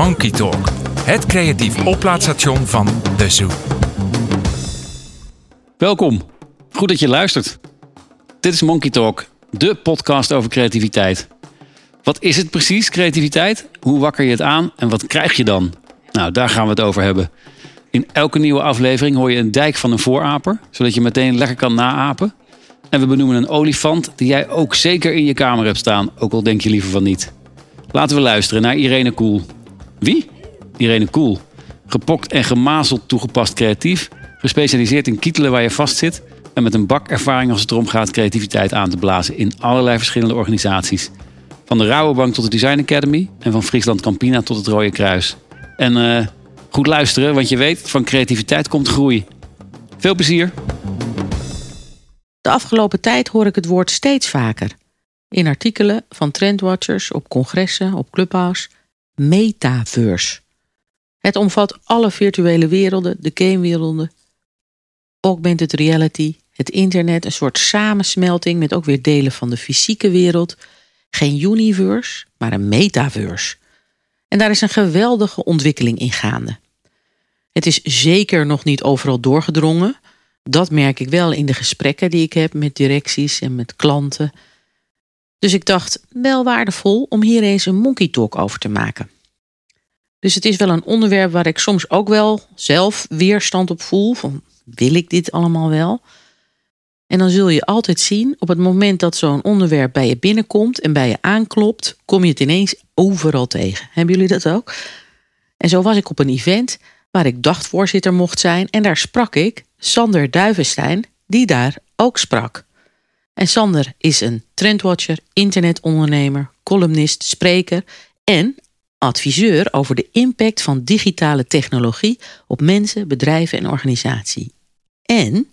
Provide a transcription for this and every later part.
Monkey Talk, het creatief oplaadstation van De Zoo. Welkom. Goed dat je luistert. Dit is Monkey Talk, de podcast over creativiteit. Wat is het precies, creativiteit? Hoe wakker je het aan en wat krijg je dan? Nou, daar gaan we het over hebben. In elke nieuwe aflevering hoor je een dijk van een vooraper, zodat je meteen lekker kan naapen. En we benoemen een olifant die jij ook zeker in je kamer hebt staan, ook al denk je liever van niet. Laten we luisteren naar Irene Koel. Wie? Irene Koel. Gepokt en gemazeld toegepast creatief, gespecialiseerd in kietelen waar je vastzit en met een bak ervaring als het erom gaat creativiteit aan te blazen in allerlei verschillende organisaties. Van de Rabobank tot de Design Academy en van Friesland Campina tot het Rode Kruis. En uh, goed luisteren, want je weet, van creativiteit komt groei. Veel plezier! De afgelopen tijd hoor ik het woord steeds vaker. In artikelen van trendwatchers, op congressen, op clubhouse. Metaverse. Het omvat alle virtuele werelden, de gamewerelden, augmented reality, het internet, een soort samensmelting met ook weer delen van de fysieke wereld. Geen universe, maar een metaverse. En daar is een geweldige ontwikkeling in gaande. Het is zeker nog niet overal doorgedrongen. Dat merk ik wel in de gesprekken die ik heb met directies en met klanten. Dus ik dacht, wel waardevol om hier eens een monkey talk over te maken. Dus het is wel een onderwerp waar ik soms ook wel zelf weerstand op voel. Van, wil ik dit allemaal wel? En dan zul je altijd zien, op het moment dat zo'n onderwerp bij je binnenkomt en bij je aanklopt, kom je het ineens overal tegen. Hebben jullie dat ook? En zo was ik op een event waar ik dagvoorzitter mocht zijn en daar sprak ik Sander Duivenstein, die daar ook sprak. En Sander is een trendwatcher, internetondernemer, columnist, spreker en adviseur over de impact van digitale technologie op mensen, bedrijven en organisatie. En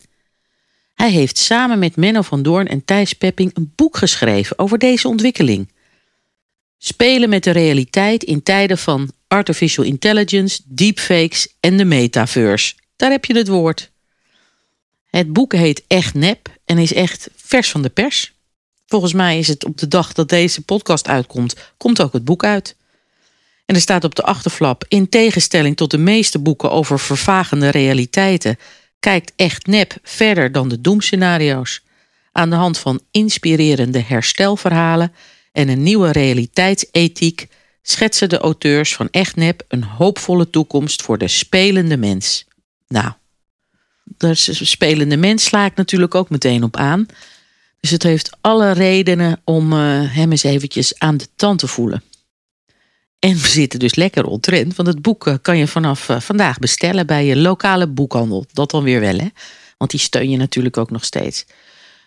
hij heeft samen met Menno van Doorn en Thijs Pepping een boek geschreven over deze ontwikkeling. Spelen met de realiteit in tijden van artificial intelligence, deepfakes en de metaverse. Daar heb je het woord. Het boek heet Echt Nep en is echt vers van de pers. Volgens mij is het op de dag dat deze podcast uitkomt, komt ook het boek uit. En er staat op de achterflap, in tegenstelling tot de meeste boeken over vervagende realiteiten, kijkt Echt Nep verder dan de doemscenario's. Aan de hand van inspirerende herstelverhalen en een nieuwe realiteitsethiek schetsen de auteurs van Echt Nep een hoopvolle toekomst voor de spelende mens. Nou, de spelende mens sla ik natuurlijk ook meteen op aan. Dus het heeft alle redenen om uh, hem eens eventjes aan de tand te voelen. En we zitten dus lekker ontrend, want het boek eh, kan je vanaf uh, vandaag bestellen bij je lokale boekhandel. Dat dan weer wel, hè? Want die steun je natuurlijk ook nog steeds.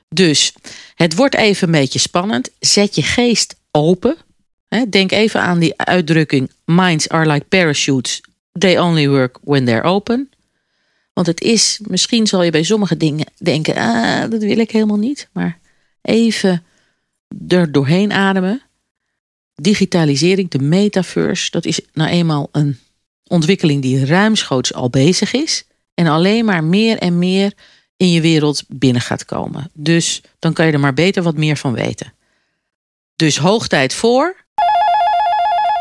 Dus het wordt even een beetje spannend. Zet je geest open. Denk even aan die uitdrukking: Minds are like parachutes. They only work when they're open. Want het is, misschien zal je bij sommige dingen denken: ah, dat wil ik helemaal niet. Maar even er doorheen ademen. Digitalisering, de metaverse, dat is nou eenmaal een ontwikkeling die ruimschoots al bezig is. En alleen maar meer en meer in je wereld binnen gaat komen. Dus dan kan je er maar beter wat meer van weten. Dus hoog tijd voor.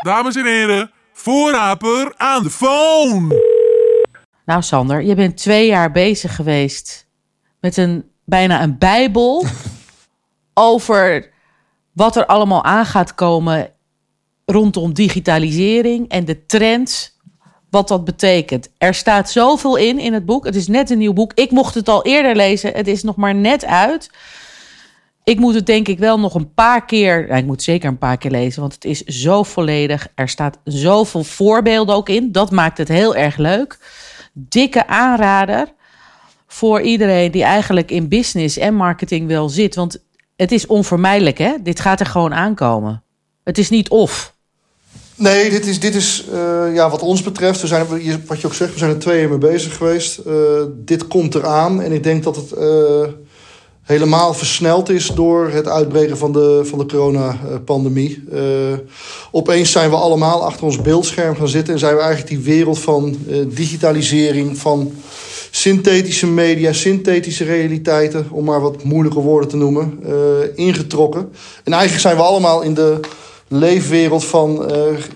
Dames en heren, voorraper aan de phone. Nou, Sander, je bent twee jaar bezig geweest met een bijna een Bijbel over wat er allemaal aan gaat komen rondom digitalisering en de trends. Wat dat betekent. Er staat zoveel in in het boek. Het is net een nieuw boek. Ik mocht het al eerder lezen. Het is nog maar net uit. Ik moet het denk ik wel nog een paar keer. Ik moet zeker een paar keer lezen, want het is zo volledig. Er staat zoveel voorbeelden ook in. Dat maakt het heel erg leuk dikke aanrader voor iedereen die eigenlijk in business en marketing wel zit. Want het is onvermijdelijk, hè? Dit gaat er gewoon aankomen. Het is niet of. Nee, dit is, dit is uh, ja, wat ons betreft, we zijn, wat je ook zegt, we zijn er twee jaar mee bezig geweest. Uh, dit komt eraan en ik denk dat het uh, helemaal versneld is door het uitbreken van de, van de coronapandemie. Opeens zijn we allemaal achter ons beeldscherm gaan zitten en zijn we eigenlijk die wereld van digitalisering, van synthetische media, synthetische realiteiten, om maar wat moeilijke woorden te noemen, uh, ingetrokken. En eigenlijk zijn we allemaal in de leefwereld van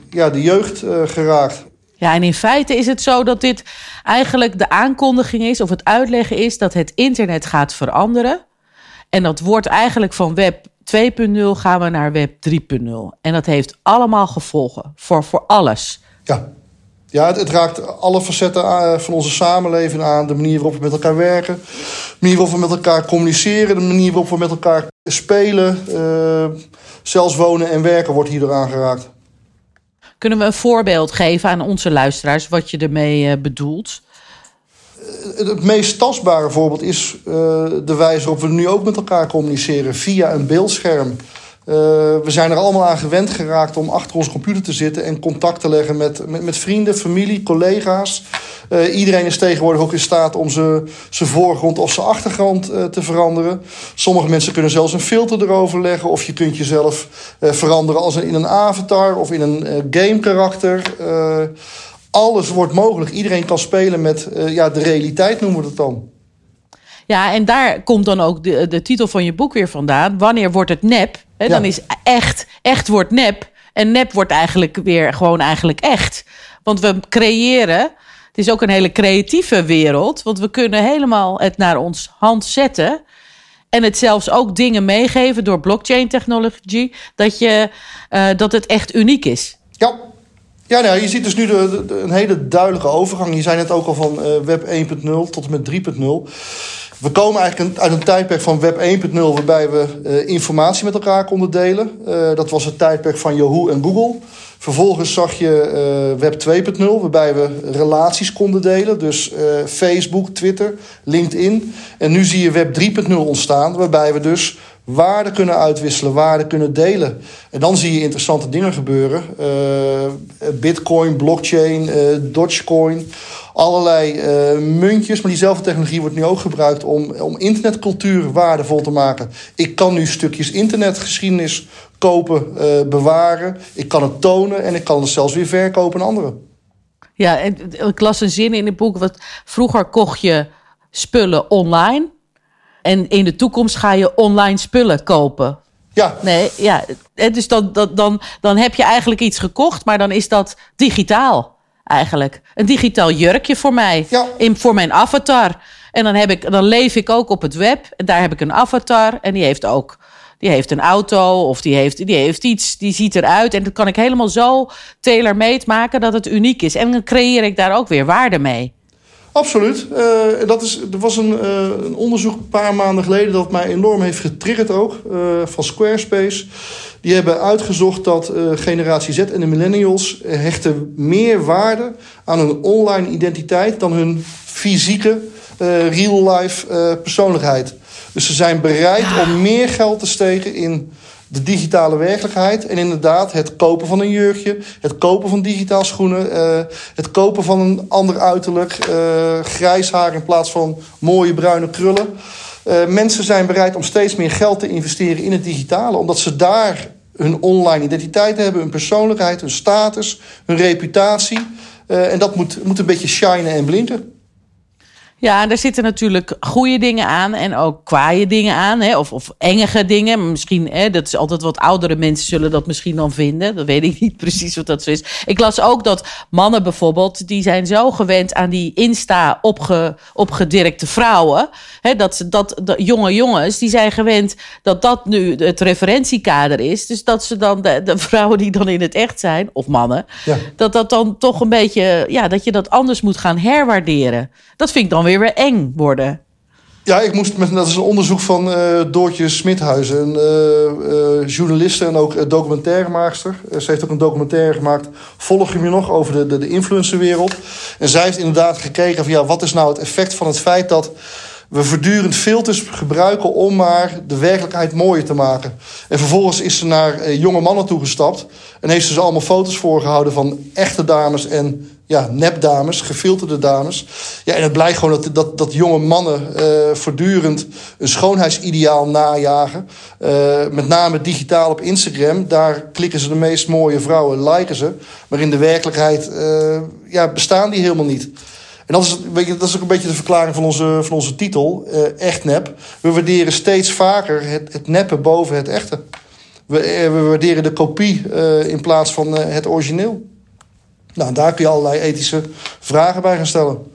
ja, de jeugd geraakt. Ja, en in feite is het zo dat dit eigenlijk de aankondiging is, of het uitleggen is, dat het internet gaat veranderen. En dat wordt eigenlijk van web 2.0 gaan we naar web 3.0. En dat heeft allemaal gevolgen voor, voor alles. Ja, ja het, het raakt alle facetten aan, van onze samenleving aan. De manier waarop we met elkaar werken. De manier waarop we met elkaar communiceren. De manier waarop we met elkaar spelen. Uh, zelfs wonen en werken wordt hierdoor aangeraakt. Kunnen we een voorbeeld geven aan onze luisteraars wat je ermee uh, bedoelt? het meest tastbare voorbeeld is uh, de wijze waarop we nu ook met elkaar communiceren via een beeldscherm. Uh, we zijn er allemaal aan gewend geraakt om achter onze computer te zitten en contact te leggen met, met, vrienden, familie, collega's. Uh, iedereen is tegenwoordig ook in staat om zijn voorgrond of zijn achtergrond te veranderen. Sommige mensen kunnen zelfs een filter erover leggen, of je kunt jezelf veranderen als in een avatar of in een game karakter alles wordt mogelijk. Iedereen kan spelen met ja, de realiteit, noemen we het dan. Ja, en daar komt dan ook de, de titel van je boek weer vandaan. Wanneer wordt het nep? He, Dan is echt, echt wordt nep. En nep wordt eigenlijk weer gewoon eigenlijk echt. Want we creëren, het is ook een hele creatieve wereld. Want we kunnen helemaal het naar ons hand zetten. En het zelfs ook dingen meegeven door blockchain technologie. Dat, je, uh, dat het echt uniek is. Ja, ja, nou, je ziet dus nu de, een hele duidelijke overgang. Je zei net ook al van uh, web 1.0 tot en met 3.0. We komen eigenlijk uit een tijdperk van web 1.0 waarbij we uh, informatie met elkaar konden delen. Uh, dat was het tijdperk van Yahoo en Google. Vervolgens zag je web 2.0 waarbij we relaties konden delen. Dus Facebook, Twitter, LinkedIn. En nu zie je web 3.0 ontstaan waarbij we dus waarde kunnen uitwisselen, waarde kunnen delen. En dan zie je interessante dingen gebeuren. Uh, Bitcoin, blockchain, uh, Dogecoin, allerlei uh, muntjes. Maar diezelfde technologie wordt nu ook gebruikt om, om internetcultuur waardevol te maken. Ik kan nu stukjes internetgeschiedenis kopen, bewaren. Ik kan het tonen en ik kan het zelfs weer verkopen aan anderen. Ja, ik las een zin in het boek. Wat, vroeger kocht je spullen online. En in de toekomst ga je online spullen kopen. Ja. Nee, ja. Dus dan, dan, dan, dan heb je eigenlijk iets gekocht, maar dan is dat digitaal eigenlijk. Een digitaal jurkje voor mij. Ja. In, voor mijn avatar. En dan, heb ik, dan leef ik ook op het web. En daar heb ik een avatar. En die heeft ook die heeft een auto of die heeft, die heeft iets, die ziet eruit. En dat kan ik helemaal zo tailor-made maken dat het uniek is. En dan creëer ik daar ook weer waarde mee. Absoluut. Uh, dat is, er was een, uh, een, onderzoek een paar maanden geleden dat mij enorm heeft getriggerd ook. Uh, van Squarespace. Die hebben uitgezocht dat generatie Z en de millennials hechten meer waarde aan hun online identiteit dan hun fysieke real-life persoonlijkheid. Dus ze zijn bereid om meer geld te steken in de digitale werkelijkheid. En inderdaad, het kopen van een jurkje, het kopen van digitaal schoenen, uh, het kopen van een ander uiterlijk, uh, grijs haar in plaats van mooie bruine krullen. Uh, mensen zijn bereid om steeds meer geld te investeren in het digitale, omdat ze daar hun online identiteit hebben, hun persoonlijkheid, hun status, hun reputatie. en dat moet, moet een beetje shinen en blinken. Ja, en daar zitten natuurlijk goede dingen aan en ook kwaaie dingen aan. Hè? Of, of engige dingen. Misschien, hè, dat is altijd wat oudere mensen zullen dat misschien dan vinden. Dat weet ik niet precies wat dat zo is. Ik las ook dat mannen bijvoorbeeld, die zijn zo gewend aan die Insta opge, opgedirkte vrouwen. Hè, dat, ze, dat jonge jongens, die zijn gewend dat dat nu het referentiekader is. Dus dat ze dan, de, de vrouwen die dan in het echt zijn, of mannen, ja. dat dat dan toch een beetje, ja, dat je dat anders moet gaan herwaarderen. Dat vind ik dan weer weer eng worden. Ja, ik moest met, dat is een onderzoek van uh, Doortje Smithuizen, een uh, uh, journaliste en ook documentairemaakster. ze heeft ook een documentaire gemaakt, Volg je me nog, over de, de, de influencerwereld. En zij heeft inderdaad gekeken van ja, wat is nou het effect van het feit dat we voortdurend filters gebruiken om maar de werkelijkheid mooier te maken. En vervolgens is ze naar jonge mannen toegestapt en heeft ze ze allemaal foto's voorgehouden van echte dames en ja, nepdames, gefilterde dames. Ja, en het blijkt gewoon dat, dat, dat jonge mannen uh, voortdurend een schoonheidsideaal najagen. Uh, met name digitaal op Instagram. Daar klikken ze de meest mooie vrouwen, liken ze. Maar in de werkelijkheid uh, ja, bestaan die helemaal niet. En dat is, weet je, dat is ook een beetje de verklaring van onze, van onze titel, echt nep. We waarderen steeds vaker het, het neppen boven het echte. We, eh, we waarderen de kopie eh, in plaats van eh, het origineel. Nou, daar kun je allerlei ethische vragen bij gaan stellen.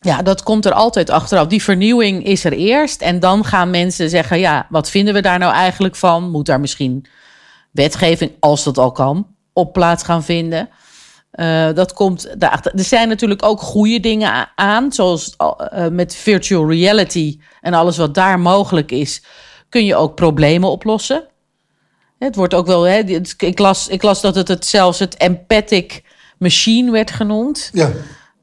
Ja, dat komt er altijd achteraf. Die vernieuwing is er eerst. En dan gaan mensen zeggen: ja, wat vinden we daar nou eigenlijk van? Moet daar misschien wetgeving, als dat al kan, op plaats gaan vinden? Uh, dat komt daarachter. Er zijn natuurlijk ook goede dingen aan, zoals uh, met virtual reality en alles wat daar mogelijk is, kun je ook problemen oplossen. Het wordt ook wel, hè, ik, las, ik las dat het, het zelfs het empathic machine werd genoemd. Ja.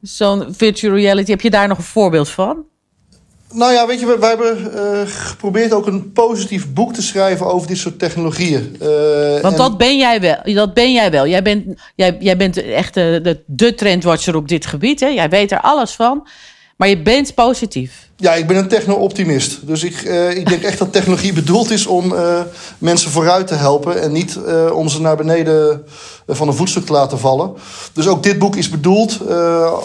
Zo'n virtual reality, heb je daar nog een voorbeeld van? Nou ja, weet je, wij hebben uh, geprobeerd ook een positief boek te schrijven over dit soort technologieën. Uh, Want dat ben jij wel. Dat ben jij wel. Jij bent, jij, jij bent echt de, de, de trendwatcher op dit gebied. Hè? Jij weet er alles van. Maar je bent positief. Ja, ik ben een techno-optimist. Dus ik, uh, ik denk echt dat technologie bedoeld is om uh, mensen vooruit te helpen. En niet uh, om ze naar beneden van een voetstuk te laten vallen. Dus ook dit boek is bedoeld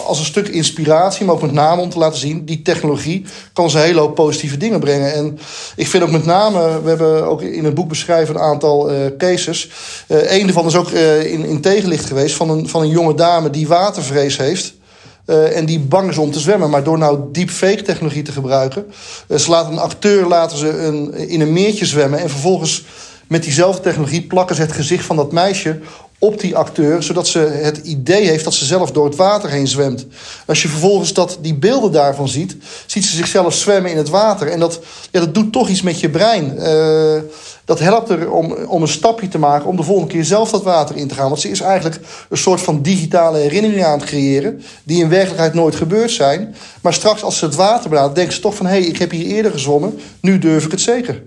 als een stuk inspiratie. Maar ook met name om te laten zien, die technologie kan ze een hele hoop positieve dingen brengen. En ik vind ook met name, we hebben ook in het boek beschrijven een aantal cases. een daarvan is ook in, in tegenlicht geweest van een, van een jonge dame die watervrees heeft. Uh, en die bang is om te zwemmen. Maar door nou deepfake technologie te gebruiken... Uh, ze laten een acteur laten ze een, in een meertje zwemmen... en vervolgens met diezelfde technologie plakken ze het gezicht van dat meisje op die acteur... zodat ze het idee heeft dat ze zelf door het water heen zwemt. Als je vervolgens dat, die beelden daarvan ziet... ziet ze zichzelf zwemmen in het water. En dat, ja, dat doet toch iets met je brein... Uh, dat helpt er om, om een stapje te maken om de volgende keer zelf dat water in te gaan. Want ze is eigenlijk een soort van digitale herinnering aan het creëren, die in werkelijkheid nooit gebeurd zijn. Maar straks als ze het water benadert, denken ze toch van hé, hey, ik heb hier eerder gezwommen, nu durf ik het zeker.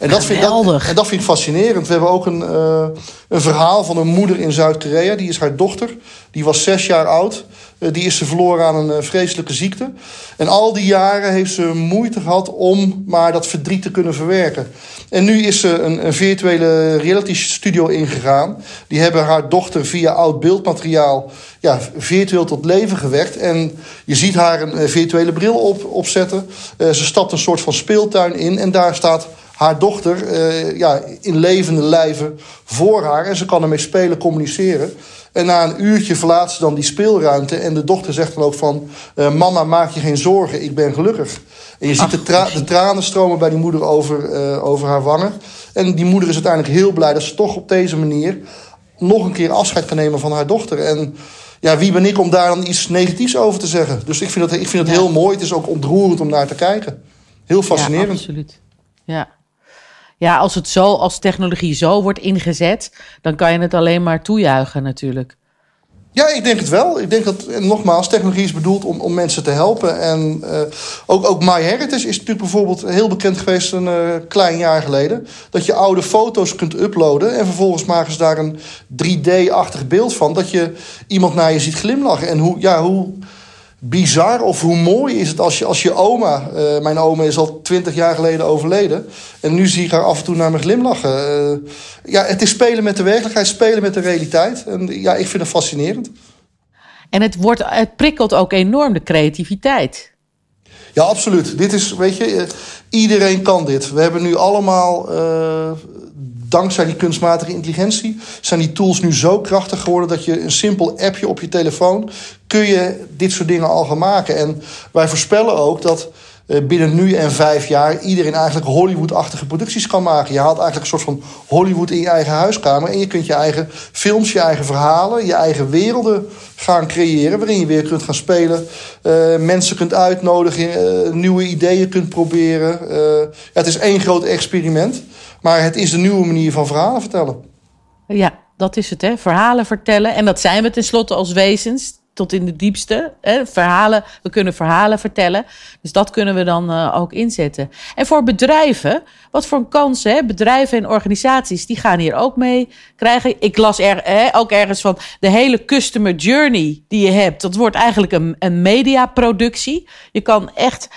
En dat, vind, dat, en dat vind ik fascinerend. We hebben ook een, uh, een verhaal van een moeder in Zuid-Korea. Die is haar dochter. Die was zes jaar oud. Uh, die is ze verloren aan een uh, vreselijke ziekte. En al die jaren heeft ze moeite gehad om maar dat verdriet te kunnen verwerken. En nu is ze een, een virtuele reality studio ingegaan. Die hebben haar dochter via oud beeldmateriaal ja, virtueel tot leven gewekt. En je ziet haar een virtuele bril op, opzetten. ze stapt een soort van speeltuin in. En daar staat haar dochter uh, ja, in levende lijven voor haar. En ze kan ermee spelen, communiceren. En na een uurtje verlaat ze dan die speelruimte. En de dochter zegt dan ook van... Uh, mama, maak je geen zorgen, ik ben gelukkig. En je ziet de, tra de, tranen stromen bij die moeder over, uh, over haar wangen. En die moeder is uiteindelijk heel blij dat ze toch op deze manier... nog een keer afscheid kan nemen van haar dochter. En ja, wie ben ik om daar dan iets negatiefs over te zeggen? Dus ik vind het, ik vind ja. heel mooi. Het is ook ontroerend om naar te kijken. Heel fascinerend. Ja, absoluut. Ja, ja, als het zo, als technologie zo wordt ingezet, dan kan je het alleen maar toejuichen natuurlijk. Ja, ik denk het wel. Ik denk dat, nogmaals, technologie is bedoeld om, om mensen te helpen. En uh, ook, ook MyHeritage is natuurlijk bijvoorbeeld heel bekend geweest een uh, klein jaar geleden. Dat je oude foto's kunt uploaden en vervolgens maken ze daar een 3D-achtig beeld van. Dat je iemand naar je ziet glimlachen. En hoe, ja, hoe, bizar of hoe mooi is het als je, als je oma... Uh, mijn oma is al twintig jaar geleden overleden... en nu zie ik haar af en toe naar me glimlachen. Uh, ja, het is spelen met de werkelijkheid, spelen met de realiteit. En ja, ik vind het fascinerend. En het, wordt, het prikkelt ook enorm de creativiteit. Ja, absoluut. Dit is, weet je, iedereen kan dit. We hebben nu allemaal... Uh, dankzij die kunstmatige intelligentie zijn die tools nu zo krachtig geworden dat je een simpel appje op je telefoon kun je dit soort dingen al gaan maken. En wij voorspellen ook dat uh, binnen nu en vijf jaar iedereen eigenlijk Hollywood-achtige producties kan maken. Je haalt eigenlijk een soort van Hollywood in je eigen huiskamer en je kunt je eigen films, je eigen verhalen, je eigen werelden gaan creëren waarin je weer kunt gaan spelen, uh, mensen kunt uitnodigen, uh, nieuwe ideeën kunt proberen. het is één groot experiment. Maar het is de nieuwe manier van verhalen vertellen. Ja, dat is het, hè? Verhalen vertellen. En dat zijn we tenslotte als wezens, tot in de diepste. Hè? Verhalen, we kunnen verhalen vertellen. Dus dat kunnen we dan uh, ook inzetten. En voor bedrijven, wat voor een kans, hè? Bedrijven en organisaties, die gaan hier ook mee krijgen. Ik las er, hè, ook ergens van de hele customer journey die je hebt. Dat wordt eigenlijk een, een mediaproductie. Je kan echt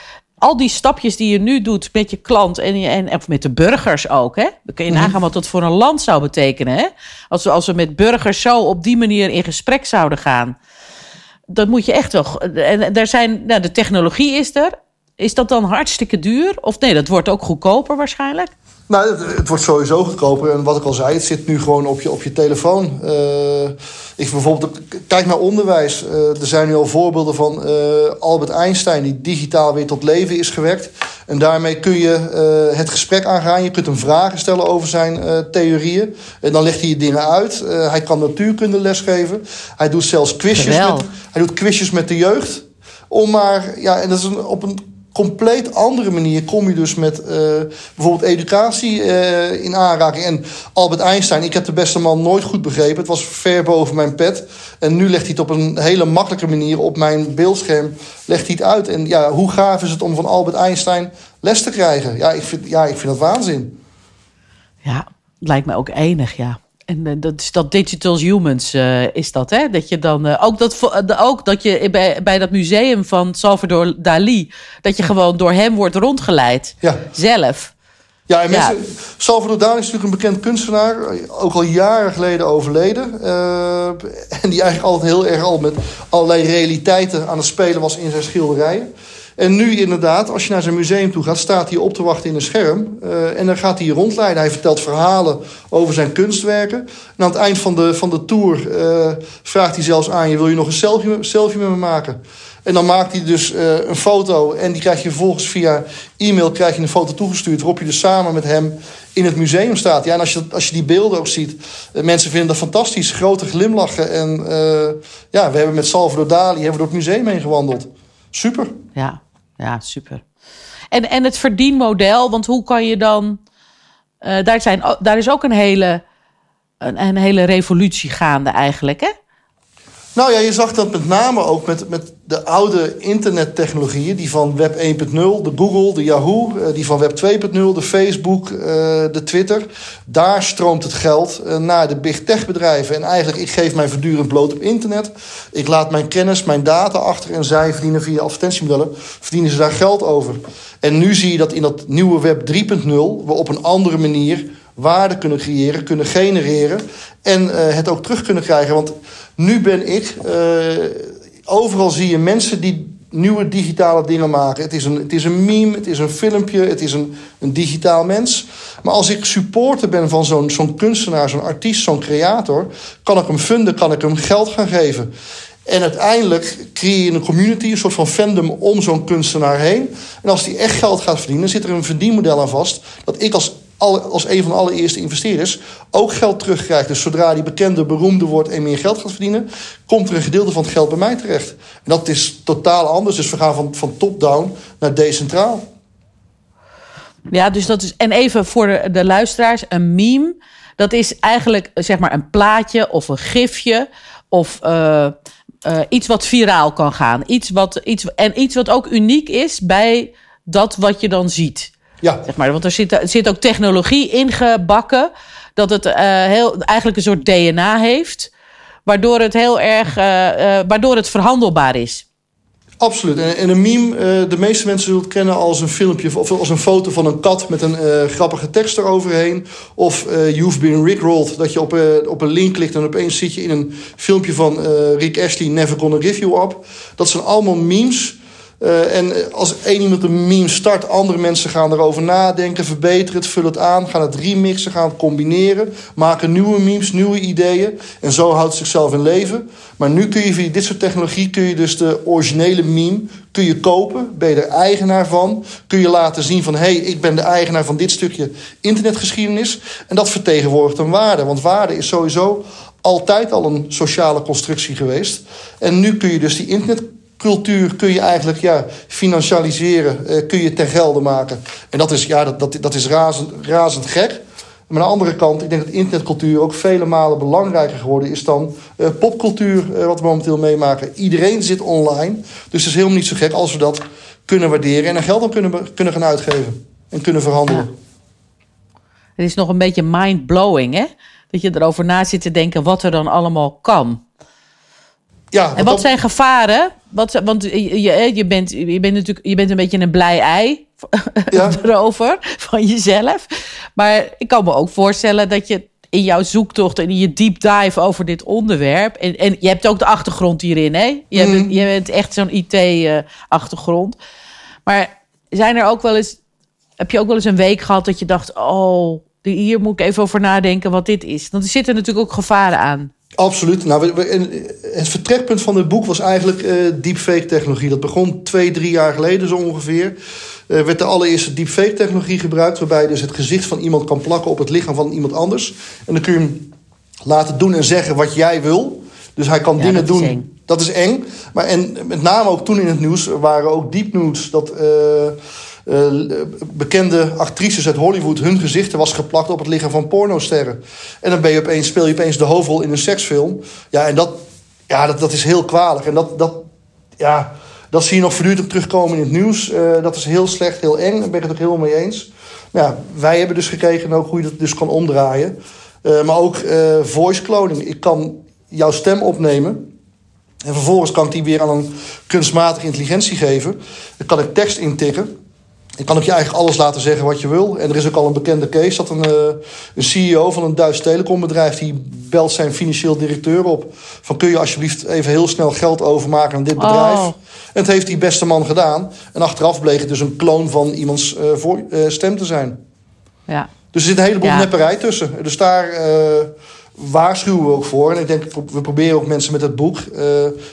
al die stapjes die je nu doet met je klant en, je, en of met de burgers ook. Hè? Dan kun je nagaan wat dat voor een land zou betekenen. Hè? Als, we, als we met burgers zo op die manier in gesprek zouden gaan. Dat moet je echt wel. En daar zijn, nou, de technologie is er. Is dat dan hartstikke duur? Of nee, dat wordt ook goedkoper waarschijnlijk? Nou, het, het, wordt sowieso goedkoper. En wat ik al zei, het zit nu gewoon op je, op je telefoon. Uh, ik bijvoorbeeld, kijk naar onderwijs. Uh, er zijn nu al voorbeelden van uh, Albert Einstein... die digitaal weer tot leven is gewekt. En daarmee kun je het gesprek aangaan. Je kunt hem vragen stellen over zijn theorieën. En dan legt hij je dingen uit. hij kan natuurkunde lesgeven. Hij doet zelfs quizjes, met, hij doet quizjes met de jeugd. Om maar, ja, en dat is een, op een compleet andere manier kom je dus met uh, bijvoorbeeld educatie uh, in aanraking. En Albert Einstein, ik heb de beste man nooit goed begrepen. Het was ver boven mijn pet. En nu legt hij het op een hele makkelijke manier op mijn beeldscherm legt hij het uit. En ja, hoe gaaf is het om van Albert Einstein les te krijgen? Ja, ik vind, ja, ik vind dat waanzin. Ja, lijkt me ook enig, ja. En uh, dat is dat Digital Humans uh, is dat, hè? Dat je dan uh, ook dat ook dat je bij, bij dat museum van Salvador Dali, dat je gewoon door hem wordt rondgeleid. Ja. Zelf. Ja, en mensen, ja. Salvador Dali is natuurlijk een bekend kunstenaar, ook al jaren geleden overleden. en die eigenlijk altijd heel erg al met allerlei realiteiten aan het spelen was in zijn schilderijen. En nu inderdaad, als je naar zijn museum toe gaat, staat hij op te wachten in een scherm. Uh, en dan gaat hij rondleiden. Hij vertelt verhalen over zijn kunstwerken. En aan het eind van de, van de tour uh, vraagt hij zelfs aan je: wil je nog een selfie, selfie met me maken? En dan maakt hij dus uh, een foto en die krijg je vervolgens via e-mail krijg je een foto toegestuurd waarop je dus samen met hem in het museum staat. Ja, en als je, als je die beelden ook ziet, mensen vinden dat fantastisch, grote glimlachen. En ja, we hebben met Salvador Dali hebben door het museum heen gewandeld. Super. Ja, ja super. En, en het verdienmodel, want hoe kan je dan. Uh, daar, zijn, daar is ook een hele, een, een hele revolutie gaande eigenlijk, hè? Nou ja, je zag dat met name ook met, met de oude internettechnologieën, die van Web 1.0, de Google, de Yahoo, eh, die van Web 2.0, de Facebook, eh, de Twitter. Daar stroomt het geld eh, naar de big tech bedrijven. En eigenlijk, ik geef mij voortdurend bloot op internet. Ik laat mijn kennis, mijn data achter en zij verdienen via advertentiemodellen, verdienen ze daar geld over. En nu zie je dat in dat nieuwe Web 3.0 we op een andere manier waarde kunnen creëren, kunnen genereren en uh, het ook terug kunnen krijgen. Want nu ben ik, uh, overal zie je mensen die nieuwe digitale dingen maken. Het is een, het is een meme, het is een filmpje, het is een, een digitaal mens. Maar als ik supporter ben van zo'n zo'n kunstenaar, zo'n artiest, zo'n creator, kan ik hem funden, kan ik hem geld gaan geven. En uiteindelijk creëer je een community, een soort van fandom om zo'n kunstenaar heen. En als die echt geld gaat verdienen, zit er een verdienmodel aan vast. Dat ik als als een van de allereerste investeerders ook geld terugkrijgt. Dus zodra die bekende, beroemde wordt en meer geld gaat verdienen, komt er een gedeelte van het geld bij mij terecht. En dat is totaal anders. Dus we gaan van, van top-down naar decentraal. Ja, dus dat is. En even voor de, luisteraars: een meme. Dat is eigenlijk zeg maar een plaatje of een gifje. Of uh, uh, iets wat viraal kan gaan. Iets wat, iets, en iets wat ook uniek is bij dat wat je dan ziet. Ja. Zeg maar, want er zit, er zit ook technologie ingebakken. Dat het uh, heel, eigenlijk een soort DNA heeft. Waardoor het heel erg. Uh, uh, waardoor het verhandelbaar is. Absoluut. En, en een meme, de meeste mensen zullen het kennen als een filmpje of als een foto van een kat met een grappige tekst eroverheen. Of You've Been Rickrolled, dat je op, op een link klikt en opeens zit je in een filmpje van Rick Ashley, Never Gonna Give You Up. Dat zijn allemaal memes uh, en als één iemand een meme start, andere mensen gaan erover nadenken, verbeteren het, vullen het aan, gaan het remixen, gaan het combineren, maken nieuwe memes, nieuwe ideeën. En zo houdt het zichzelf in leven. Maar nu kun je via dit soort technologie kun je dus de originele meme kun je kopen, ben je er eigenaar van, kun je laten zien van hé, hey, ik ben de eigenaar van dit stukje internetgeschiedenis. En dat vertegenwoordigt een waarde, want waarde is sowieso altijd al een sociale constructie geweest. En nu kun je dus die internet cultuur kun je eigenlijk ja, financialiseren, uh, kun je ten gelde maken. En dat is, ja, dat, dat, dat is razend, razend gek. Maar aan de andere kant, ik denk dat internetcultuur ook vele malen belangrijker geworden is dan uh, popcultuur, uh, wat we momenteel meemaken. Iedereen zit online. Dus het is helemaal niet zo gek als we dat kunnen waarderen en er geld aan kunnen, kunnen gaan uitgeven en kunnen verhandelen. Het is nog een beetje mind-blowing, hè? Dat je erover na zit te denken wat er dan allemaal kan. Ja, en wat zijn gevaren? Wat, want je, je, bent, je bent natuurlijk je bent een beetje een blij ei ja. erover van jezelf. Maar ik kan me ook voorstellen dat je in jouw zoektocht en in je deep dive over dit onderwerp. En, en je hebt ook de achtergrond hierin, hè? Je, bent, mhm. je bent echt zo'n IT-achtergrond. maar zijn er ook wel eens heb je ook wel eens een week gehad dat je dacht: oh, hier moet ik even over nadenken wat dit is? Want er zitten natuurlijk ook gevaren aan. Absoluut. Nou, we, het vertrekpunt van dit boek was eigenlijk uh, deepfake technologie. Dat begon twee, drie jaar geleden zo ongeveer. Uh, werd de allereerste deepfake technologie gebruikt... waarbij je dus het gezicht van iemand kan plakken op het lichaam van iemand anders. En dan kun je hem laten doen en zeggen wat jij wil. Dus hij kan Ja, dingen dat doen. eng. Dat is eng. Maar en met name ook toen in het nieuws waren ook deep nudes... dat eh, eh, bekende actrices uit Hollywood... hun gezichten was geplakt op het lichaam van pornosterren. En dan ben je opeens, speel je opeens de hoofdrol in een seksfilm. Ja, en dat, ja, dat, dat is heel kwalijk. En dat, dat, ja, dat zie je nog voortdurend terugkomen in het nieuws. Eh, dat is heel slecht, heel eng. Daar ben ik het ook helemaal mee eens. Ja, wij hebben dus gekeken ook hoe je dat dus kan omdraaien. Eh, maar ook eh, voice cloning. Ik kan jouw stem opnemen... En vervolgens kan ik die weer aan een kunstmatige intelligentie geven. Dan kan ik tekst intikken. Ik kan ook je eigenlijk alles laten zeggen wat je wil. En er is ook al een bekende case dat een, eh, een CEO van een Duits telecombedrijf... die belt zijn financieel directeur op. Van kun je alsjeblieft even heel snel geld overmaken aan dit bedrijf. Oh. En dat heeft die beste man gedaan. En achteraf bleek het dus een kloon van iemands eh, voor, eh, stem te zijn. Ja. Dus er zit een heleboel Ja. nepperij tussen. Dus daar waarschuwen we ook voor. En ik denk, we proberen ook mensen met het boek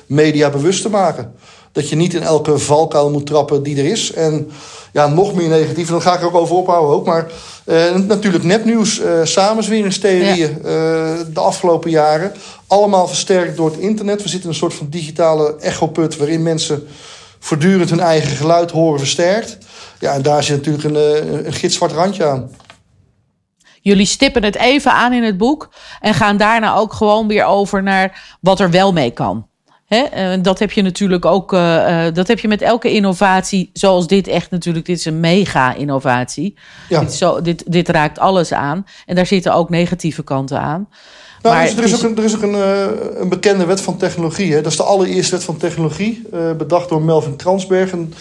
media bewust te maken. Dat je niet in elke valkuil moet trappen die er is. En ja, nog meer negatief. En dan ga ik er ook over ophouden ook. Maar eh, natuurlijk nepnieuws, eh samenzweringstheorieën eh, de afgelopen jaren. Allemaal versterkt door het internet. We zitten in een soort van digitale echoput... waarin mensen voortdurend hun eigen geluid horen versterkt. Ja, en daar zit natuurlijk een, een gitzwart randje aan. Jullie stippen het even aan in het boek en gaan daarna ook gewoon weer over naar wat er wel mee kan. Hè? En dat heb je natuurlijk ook, eh, eh, dat heb je met elke innovatie, zoals dit echt natuurlijk, dit is een mega-innovatie. Ja. Dit, zo, dit, dit raakt alles aan en daar zitten ook negatieve kanten aan. Nou, Maar dus er, is is- ook een, er is ook een, eh, een bekende wet van technologie. Hè? Dat is de allereerste wet van technologie. eh, bedacht door Melvin Transberg, een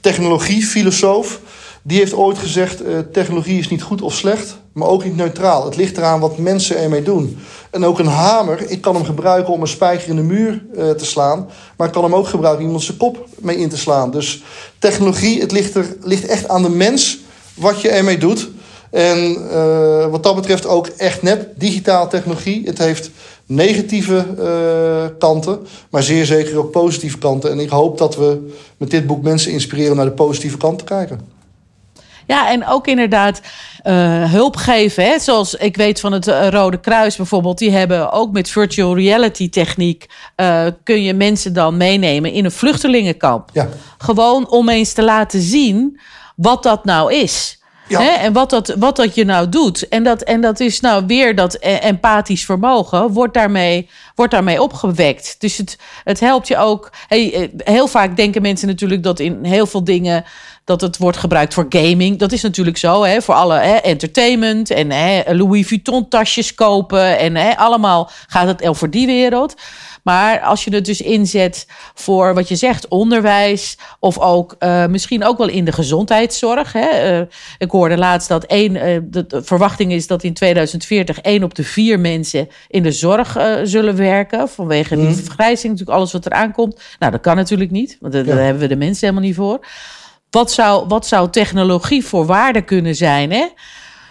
technologiefilosoof. Die heeft ooit gezegd: eh, technologie is niet goed of slecht, maar ook niet neutraal. Het ligt eraan wat mensen ermee doen. En ook een hamer, ik kan hem gebruiken om een spijker in de muur eh, te slaan. Maar ik kan hem ook gebruiken om iemand zijn kop mee in te slaan. Dus technologie, het ligt, er, ligt echt aan de mens wat je ermee doet. En eh, wat dat betreft ook echt nep, digitaal technologie. Het heeft negatieve eh, kanten, maar zeer zeker ook positieve kanten. En ik hoop dat we met dit boek mensen inspireren naar de positieve kant te kijken. Ja, en ook inderdaad eh, hulp geven. Hè? Zoals ik weet van het eh, Rode Kruis bijvoorbeeld. Die hebben ook met virtual reality techniek... eh, kun je mensen dan meenemen in een vluchtelingenkamp. Ja. Gewoon om eens te laten zien wat dat nou is. Ja. Hè? En wat dat, wat dat je nou doet. En dat, en dat is nou weer dat eh, empathisch vermogen wordt daarmee, wordt daarmee opgewekt. Dus het, het helpt je ook. Hey, heel vaak denken mensen natuurlijk dat in heel veel dingen dat het wordt gebruikt voor gaming. Dat is natuurlijk zo, hè, voor alle hè, entertainment en hè, Louis Vuitton tasjes kopen en hè, allemaal gaat het over die wereld. Maar als je het dus inzet voor wat je zegt, onderwijs of ook eh, misschien ook wel in de gezondheidszorg. Hè. Eh, ik hoorde laatst dat één, eh, de, de verwachting is dat in 2040 één op de vier mensen in de zorg zullen werken. Vanwege die vergrijzing, natuurlijk alles wat eraan komt. Nou, dat kan natuurlijk niet, want daar daar Ja. hebben we de mensen helemaal niet voor. Wat zou, wat zou technologie voor waarde kunnen zijn, hè?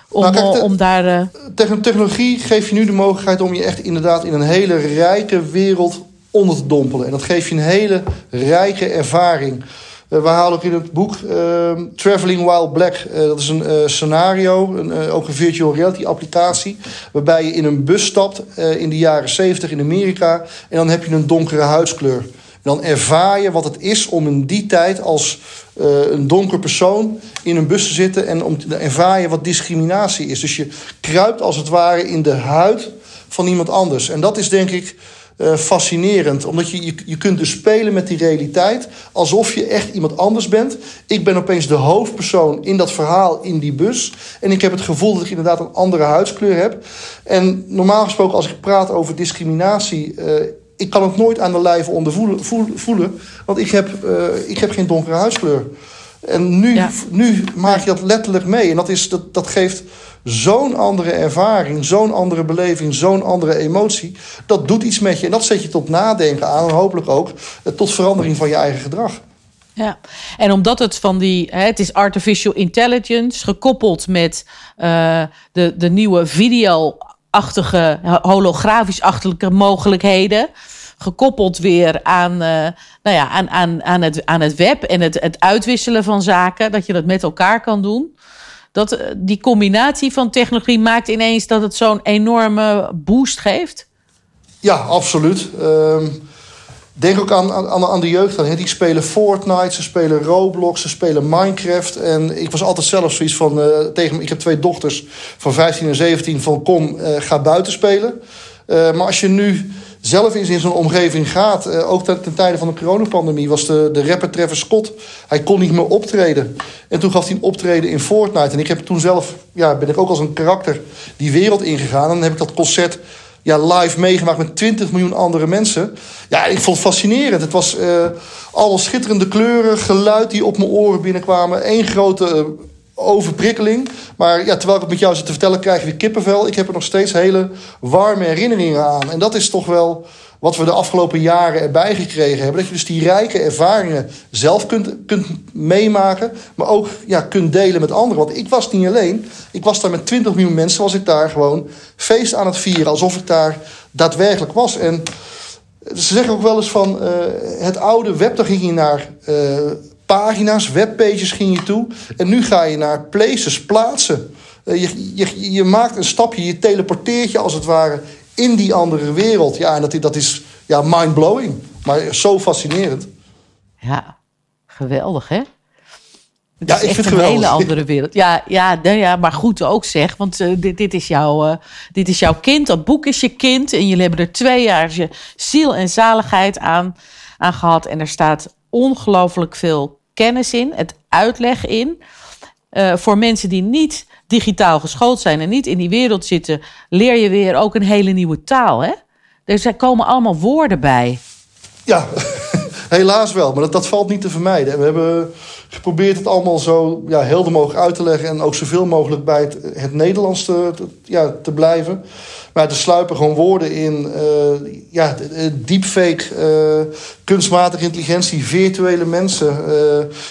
Om, Nou, kijk, eh, om daar. eh, Techn- Technologie geeft je nu de mogelijkheid om je echt inderdaad in een hele rijke wereld onder te dompelen. En dat geeft je een hele rijke ervaring. Eh, we halen ook in het boek ehm, Traveling While Black. Dat is een scenario, een, ook een virtual reality applicatie. Waarbij je in een bus stapt in de jaren 70 in Amerika. En dan heb je een donkere huidskleur. Dan ervaar je wat het is om in die tijd als eh, een donker persoon in een bus te zitten. En om te ervaar je wat discriminatie is. Dus je kruipt als het ware in de huid van iemand anders. En dat is denk ik eh, fascinerend. Omdat je, je, je kunt dus spelen met die realiteit. Alsof je echt iemand anders bent. Ik ben opeens de hoofdpersoon in dat verhaal in die bus. En ik heb het gevoel dat ik inderdaad een andere huidskleur heb. En normaal gesproken als ik praat over discriminatie... eh, ik kan het nooit aan de lijve ondervoelen, voel- voelen, want ik heb, eh, ik heb geen donkere huidskleur. En nu, Ja. nu maak je dat letterlijk mee. En dat, is, dat, dat geeft zo'n andere ervaring, zo'n andere beleving, zo'n andere emotie. Dat doet iets met je. En dat zet je tot nadenken aan en hopelijk ook eh, tot verandering van je eigen gedrag. Ja, en omdat het van die, het is artificial intelligence gekoppeld met uh, de, de nieuwe video-achtige, holografisch-achtige mogelijkheden. Gekoppeld weer aan, uh, nou ja, aan, aan, aan, het, aan het web en het, het uitwisselen van zaken, dat je dat met elkaar kan doen. Dat, uh, die combinatie van technologie maakt ineens dat het zo'n enorme boost geeft. Ja, absoluut. Uh, Denk ook aan, aan, aan de jeugd. Dan, Die spelen Fortnite, ze spelen Roblox, ze spelen Minecraft. En ik was altijd zelf zoiets van... Uh, tegen, ik heb twee dochters van 15 en 17 van kom, uh, ga buiten spelen. Uh, maar als je nu zelf eens in zo'n omgeving gaat... ook ten, tijde van de coronapandemie was de, de rapper Travis Scott... hij kon niet meer optreden. En toen gaf hij een optreden in Fortnite. En ik heb toen zelf... Ja, ben ik ook als een karakter die wereld ingegaan. En dan heb ik dat concert ja, live meegemaakt met 20 miljoen andere mensen. Ja, ik vond het fascinerend. Het was uh, allemaal schitterende kleuren, geluid die op mijn oren binnenkwamen. Eén grote uh, overprikkeling. Maar ja, terwijl ik het met jou zit te vertellen, krijg je weer kippenvel. Ik heb er nog steeds hele warme herinneringen aan. En dat is toch wel wat we de afgelopen jaren erbij gekregen hebben. Dat je dus die rijke ervaringen zelf kunt, kunt meemaken. Maar ook ja, kunt delen met anderen. Want ik was niet alleen. Ik was daar met 20 miljoen mensen. Was ik daar gewoon feest aan het vieren. Alsof ik daar daadwerkelijk was. En ze zeggen ook wel eens van uh, het oude web. Daar ging je naar uh, pagina's, webpages ging je toe. En nu ga je naar places, plaatsen. Uh, je, je, je maakt een stapje. Je teleporteert je als het ware in die andere wereld. Ja, en dat, dat is ja, mind-blowing. Maar zo fascinerend. Ja, geweldig hè? Het ja, ik echt vind een geweldig. hele andere wereld. Ja, ja, nou ja, maar goed ook zeg. Want uh, dit, dit, is jouw, uh, dit is jouw kind. Dat boek is je kind. En jullie hebben er twee jaar je ziel en zaligheid aan, aan gehad. En er staat ongelooflijk veel kennis in. Het uitleg in. Uh, voor mensen die niet digitaal geschoold zijn en niet in die wereld zitten, leer je weer ook een hele nieuwe taal. Hè? Er komen allemaal woorden bij. Ja, helaas wel, maar dat, dat valt niet te vermijden. We hebben geprobeerd het allemaal zo ja, helder mogelijk uit te leggen en ook zoveel mogelijk bij het, het Nederlands te, ja, te blijven. Maar er sluipen gewoon woorden in. Uh, ja, deepfake, uh, kunstmatige intelligentie, virtuele mensen,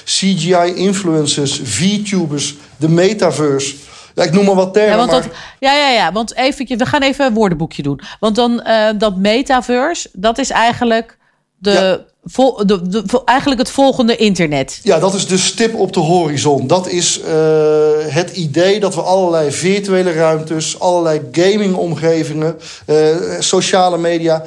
CGI-influencers, VTubers, de metaverse. Ja, ik noem maar wat termen. Ja, want dat, maar... ja, ja, ja. Want we gaan even een woordenboekje doen. Want dan dat metaverse, dat is eigenlijk de, ja. De, eigenlijk het volgende internet. Ja, dat is de stip op de horizon. Dat is uh, het idee dat we allerlei virtuele ruimtes, allerlei gamingomgevingen, uh, sociale media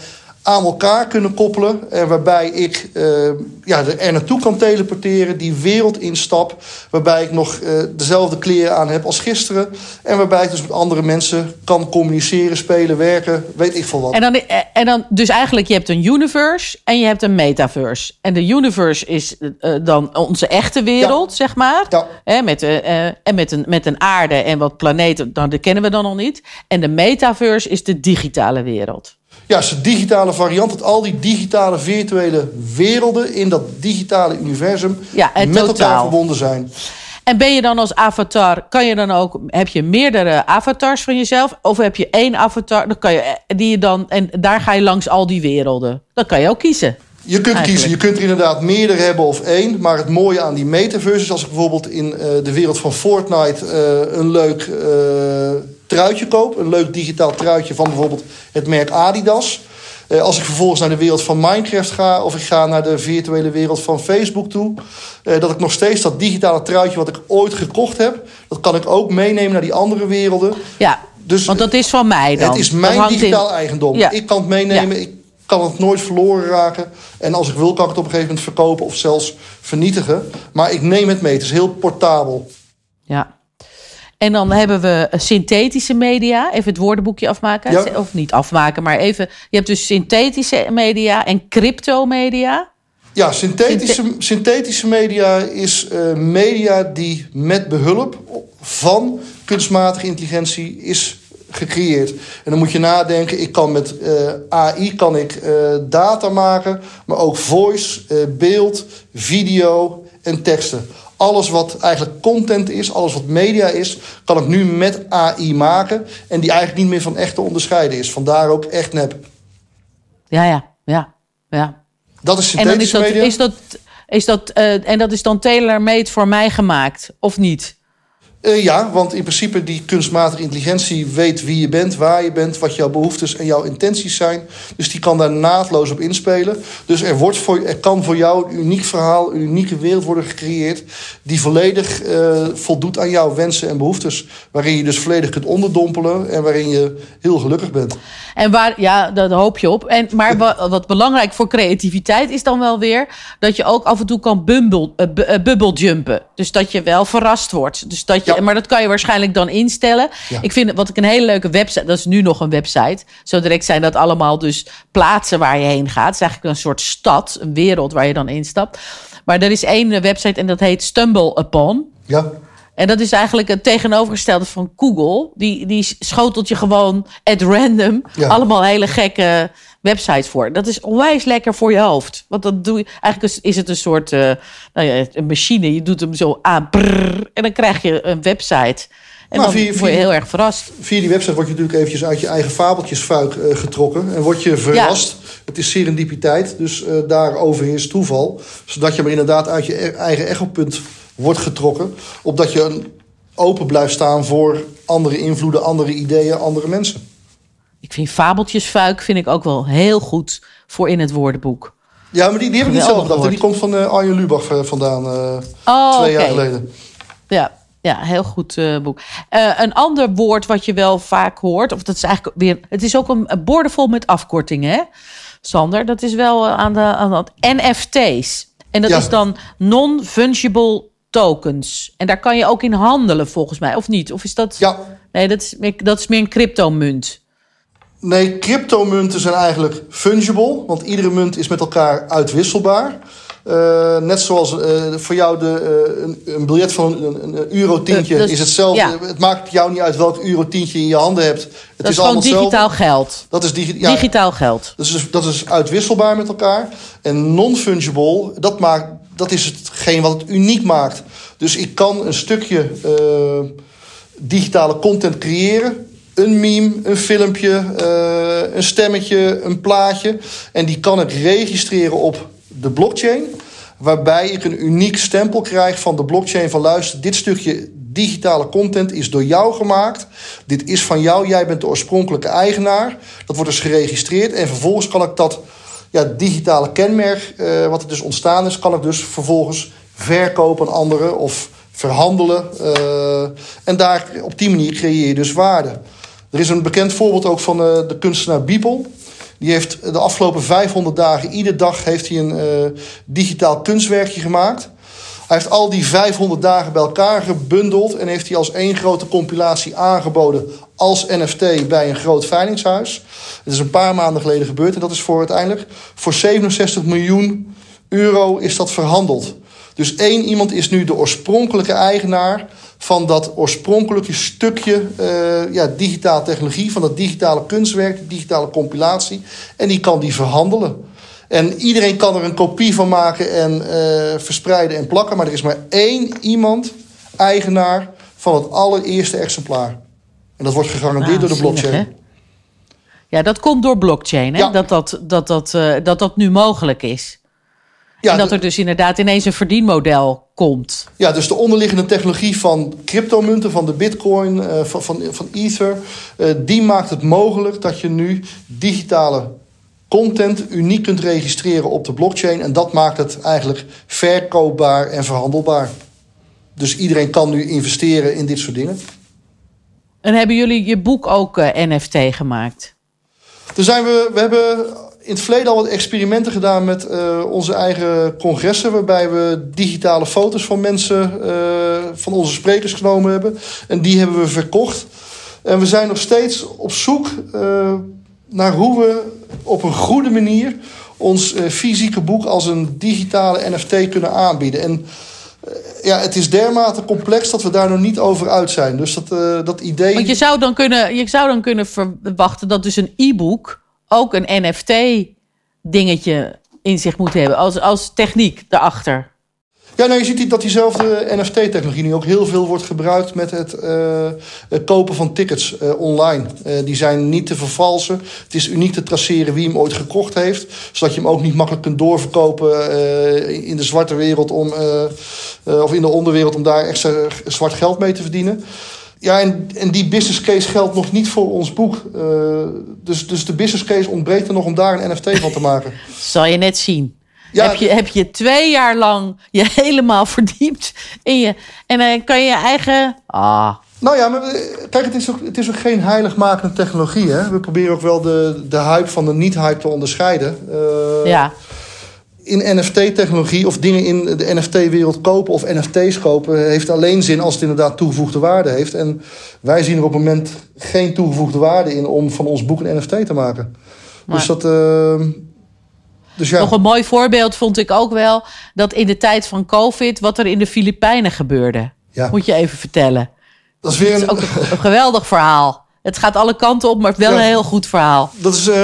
aan elkaar kunnen koppelen. En waarbij ik uh, ja, er naartoe kan teleporteren, die wereld instap. Waarbij ik nog uh, dezelfde kleren aan heb als gisteren. En waarbij ik dus met andere mensen kan communiceren, spelen, werken, weet ik veel wat. En dan, eh, en dan dus eigenlijk, je hebt een universe en je hebt een metaverse. En de universe is uh, dan onze echte wereld, ja. zeg maar. Ja. Hè, met, en met een, met een aarde en wat planeten, dan, dat kennen we dan nog niet. En de metaverse is de digitale wereld. Ja, is een digitale variant. Dat al die digitale virtuele werelden in dat digitale universum ja, met totaal. elkaar verbonden zijn. En ben je dan als avatar, kan je dan ook, heb je meerdere avatars van jezelf? Of heb je één avatar, dan kan je, die je dan, en daar ga je langs al die werelden. Dan kan je ook kiezen. Je kunt Eigenlijk. kiezen. Je kunt er inderdaad meerdere hebben of één. Maar het mooie aan die metaverse is als ik bijvoorbeeld in uh, de wereld van Fortnite uh, een leuk uh, truitje koop. Een leuk digitaal truitje van bijvoorbeeld het merk Adidas. Als ik vervolgens naar de wereld van Minecraft ga... of ik ga naar de virtuele wereld van Facebook toe... Dat ik nog steeds dat digitale truitje wat ik ooit gekocht heb... dat kan ik ook meenemen naar die andere werelden. Ja, dus, want dat is van mij dan. Het is mijn digitaal in... eigendom. Ja. Ik kan het meenemen, ja. ik kan het nooit verloren raken. En als ik wil, kan ik het op een gegeven moment verkopen... of zelfs vernietigen. Maar ik neem het mee, het is heel portabel. Ja, en dan hebben we synthetische media. Even het woordenboekje afmaken. Ja. Of niet afmaken, maar even. Je hebt dus synthetische media en cryptomedia. Ja, synthetische, Synthe synthetische media is uh, media die met behulp van kunstmatige intelligentie is gecreëerd. En dan moet je nadenken, ik kan met uh, AI kan ik uh, data maken, maar ook voice, uh, beeld, video en teksten. Alles wat eigenlijk content is, alles wat media is, kan ik nu met AI maken. En die eigenlijk niet meer van echt te onderscheiden is. Vandaar ook echt nep. Ja, ja, ja, ja. Dat is synthetische en dan is dat, media. Is dat, Is dat, eh, en dat is dan tailor-made voor mij gemaakt, of niet? Uh, ja, want in principe die kunstmatige intelligentie weet wie je bent, waar je bent, wat jouw behoeftes en jouw intenties zijn. Dus die kan daar naadloos op inspelen. Dus er, wordt voor, er kan voor jou een uniek verhaal, een unieke wereld worden gecreëerd die volledig uh, voldoet aan jouw wensen en behoeftes. Waarin je dus volledig kunt onderdompelen en waarin je heel gelukkig bent. En waar, ja, dat hoop je op. En, maar wat, belangrijk voor creativiteit is dan wel weer dat je ook af en toe kan bumble, uh, bubbeljumpen. Dus dat je wel verrast wordt. Dus dat je ja. Maar dat kan je waarschijnlijk dan instellen. Ik vind wat ik een hele leuke website, dat is nu nog een website. Zo direct zijn dat allemaal dus plaatsen waar je heen gaat. Het is eigenlijk een soort stad, een wereld waar je dan instapt. Maar er is één website en dat heet Stumble Upon. Ja. En dat is eigenlijk het tegenovergestelde van Google. Die, die schotelt je gewoon at random ja. allemaal hele gekke websites voor. Dat is onwijs lekker voor je hoofd. Want dan doe je eigenlijk is het een soort uh, nou ja, een machine. Je doet hem zo aan brrr, en dan krijg je een website. En dan via, word je heel erg verrast. Via die website word je natuurlijk eventjes uit je eigen fabeltjesfuik uh, getrokken. En word je verrast. Ja. Het is serendipiteit, dus uh, daar overheerst toeval. Zodat je maar inderdaad uit je eigen echopunt wordt getrokken. Opdat je open blijft staan voor andere invloeden, andere ideeën, andere mensen. Ik vind fabeltjesfuik vind ik ook wel heel goed voor in het woordenboek. Ja, maar die, die heb ik niet zelf gedacht. Die komt van uh, Arjen Lubach vandaan. Uh, oh, twee okay. jaar geleden. Ja, ja, heel goed uh, boek. Uh, een ander woord wat je wel vaak hoort, of dat is eigenlijk weer. Het is ook een, een boordevol met afkortingen, hè, Sander? Dat is wel aan de, aan de NFT's. En dat ja. is dan non-fungible tokens. En daar kan je ook in handelen, volgens mij, of niet? Of is dat. Ja. Nee, dat is, dat is meer een cryptomunt. Nee, cryptomunten zijn eigenlijk fungible, want iedere munt is met elkaar uitwisselbaar. Uh, net zoals uh, voor jou de, uh, een, een, biljet van een, een eurotientje dus, is hetzelfde. Ja. Het maakt jou niet uit welk eurotientje je in je handen hebt. Het dat is, is gewoon digitaal geld. Dat is digi ja, digitaal geld. Dat is, dat is uitwisselbaar met elkaar. En non-fungible, dat, maakt, dat is hetgeen wat het uniek maakt. Dus ik kan een stukje digitale content creëren een meme, een filmpje, uh, een stemmetje, een plaatje. En die kan ik registreren op de blockchain. Waarbij ik een uniek stempel krijg van de blockchain van luister, dit stukje digitale content is door jou gemaakt. Dit is van jou, jij bent de oorspronkelijke eigenaar. Dat wordt dus geregistreerd en vervolgens kan ik dat ja, digitale kenmerk, uh, wat er dus ontstaan is, kan ik dus vervolgens verkopen aan anderen of verhandelen. Uh, en daar op die manier creëer je dus waarde. Er is een bekend voorbeeld ook van uh, de kunstenaar Biepel. Die heeft de afgelopen 500 dagen, iedere dag heeft hij een digitaal kunstwerkje gemaakt. Hij heeft al die 500 dagen bij elkaar gebundeld en heeft hij als één grote compilatie aangeboden als NFT bij een groot veilingshuis. Het is een paar maanden geleden gebeurd en dat is voor uiteindelijk voor 67 miljoen euro is dat verhandeld. Dus één iemand is nu de oorspronkelijke eigenaar van dat oorspronkelijke stukje uh, ja, digitale technologie, van dat digitale kunstwerk, die digitale compilatie. En die kan die verhandelen. En iedereen kan er een kopie van maken en uh, verspreiden en plakken. Maar er is maar één iemand eigenaar van het allereerste exemplaar. En dat wordt gegarandeerd door de blockchain. Zinnig, ja, dat komt door blockchain, hè? Ja. Dat, dat, dat, dat, uh, dat dat nu mogelijk is. Ja, en dat er dus inderdaad ineens een verdienmodel komt. Ja, dus de onderliggende technologie van cryptomunten, van de bitcoin, uh, van, van, van Ether... Uh, die maakt het mogelijk dat je nu digitale content uniek kunt registreren op de blockchain. En dat maakt het eigenlijk verkoopbaar en verhandelbaar. Dus iedereen kan nu investeren in dit soort dingen. En hebben jullie je boek ook uh, NFT gemaakt? Zijn we, we hebben in het verleden al wat experimenten gedaan met uh, onze eigen congressen. Waarbij we digitale foto's van mensen, uh, van onze sprekers genomen hebben. En die hebben we verkocht. En we zijn nog steeds op zoek naar hoe we op een goede manier ons fysieke boek als een digitale NFT kunnen aanbieden. En ja, het is dermate complex dat we daar nog niet over uit zijn. Dus dat, dat idee. Want je zou dan kunnen, je zou dan kunnen verwachten dat dus een e-book ook een NFT-dingetje in zich moet hebben, als, als techniek daarachter. Ja, nou, je ziet dat diezelfde NFT-technologie nu ook heel veel wordt gebruikt met het, uh, het kopen van tickets uh, online. Uh, die zijn niet te vervalsen. Het is uniek te traceren wie hem ooit gekocht heeft. Zodat je hem ook niet makkelijk kunt doorverkopen in de zwarte wereld om, of in de onderwereld om daar extra zwart geld mee te verdienen. Ja, en, en die business case geldt nog niet voor ons boek. dus, dus de business case ontbreekt er nog om daar een NFT van te maken. Zal je net zien. Ja, heb, je, heb je twee jaar lang je helemaal verdiept in je. En dan kan je je eigen. Ah. Nou ja, maar eh, kijk, het is ook, het is ook geen heiligmakende technologie. Hè? We proberen ook wel de, de hype van de niet-hype te onderscheiden. Uh, ja. In NFT-technologie of dingen in de NFT-wereld kopen of NFT's kopen, heeft alleen zin als het inderdaad toegevoegde waarde heeft. En wij zien er op het moment geen toegevoegde waarde in om van ons boek een NFT te maken. Maar... Dus dat. Uh, dus ja. Nog een mooi voorbeeld vond ik ook wel dat in de tijd van COVID wat er in de Filipijnen gebeurde. Moet je even vertellen. Dat is weer een... ook een, geweldig verhaal. Het gaat alle kanten op, maar wel een heel goed verhaal. Dat is uh,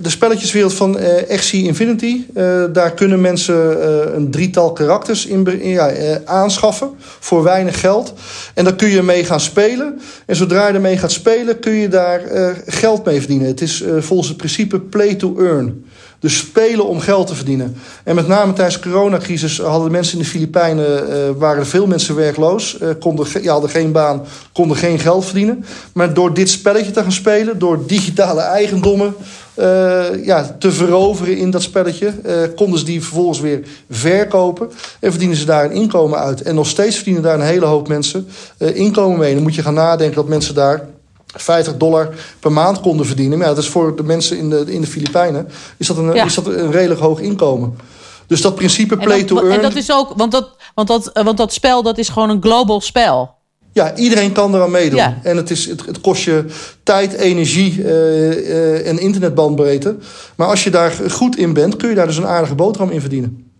de spelletjeswereld van uh, XC Infinity. Uh, daar kunnen mensen een drietal karakters in, ja, aanschaffen voor weinig geld. En daar kun je mee gaan spelen. En zodra je ermee gaat spelen, kun je daar geld mee verdienen. Het is volgens het principe play to earn. Dus spelen om geld te verdienen. En met name tijdens de coronacrisis hadden de mensen in de Filipijnen... Uh, waren er veel mensen werkloos. Uh, konden, ja, hadden geen baan, konden geen geld verdienen. Maar door dit spelletje te gaan spelen... door digitale eigendommen uh, ja, te veroveren in dat spelletje... konden ze die vervolgens weer verkopen. En verdienen ze daar een inkomen uit. En nog steeds verdienen daar een hele hoop mensen inkomen mee. Dan moet je gaan nadenken dat mensen daar 50 dollar per maand konden verdienen. Maar ja, dat is voor de mensen in de, in de Filipijnen is dat, een, is dat een redelijk hoog inkomen. Dus dat principe play to earn. En dat is ook, want dat, want, dat, want dat spel dat is gewoon een global spel. Ja, iedereen kan eraan meedoen. Ja. En het, is, het, het, kost je tijd, energie uh, uh, en internetbandbreedte. Maar als je daar goed in bent, kun je daar dus een aardige boterham in verdienen.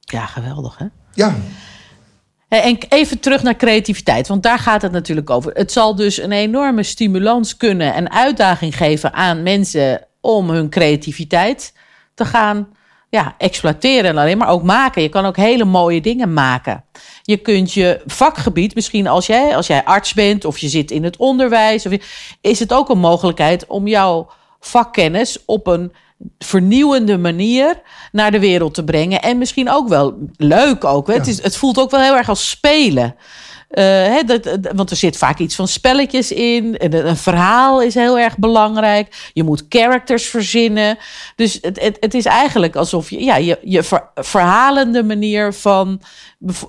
Ja, geweldig hè? Ja. En even terug naar creativiteit, want daar gaat het natuurlijk over. Het zal dus een enorme stimulans kunnen en uitdaging geven aan mensen om hun creativiteit te gaan ja, exploiteren en alleen maar ook maken. Je kan ook hele mooie dingen maken. Je kunt je vakgebied, misschien als jij, als jij arts bent of je zit in het onderwijs, of is het ook een mogelijkheid om jouw vakkennis op een vernieuwende manier naar de wereld te brengen. En misschien ook wel leuk ook. Het, is, het voelt ook wel heel erg als spelen. Uh, dat, want er zit vaak iets van spelletjes in. En een verhaal is heel erg belangrijk. Je moet characters verzinnen. Dus het, het, het is eigenlijk alsof je ja, je, je verhalende manier van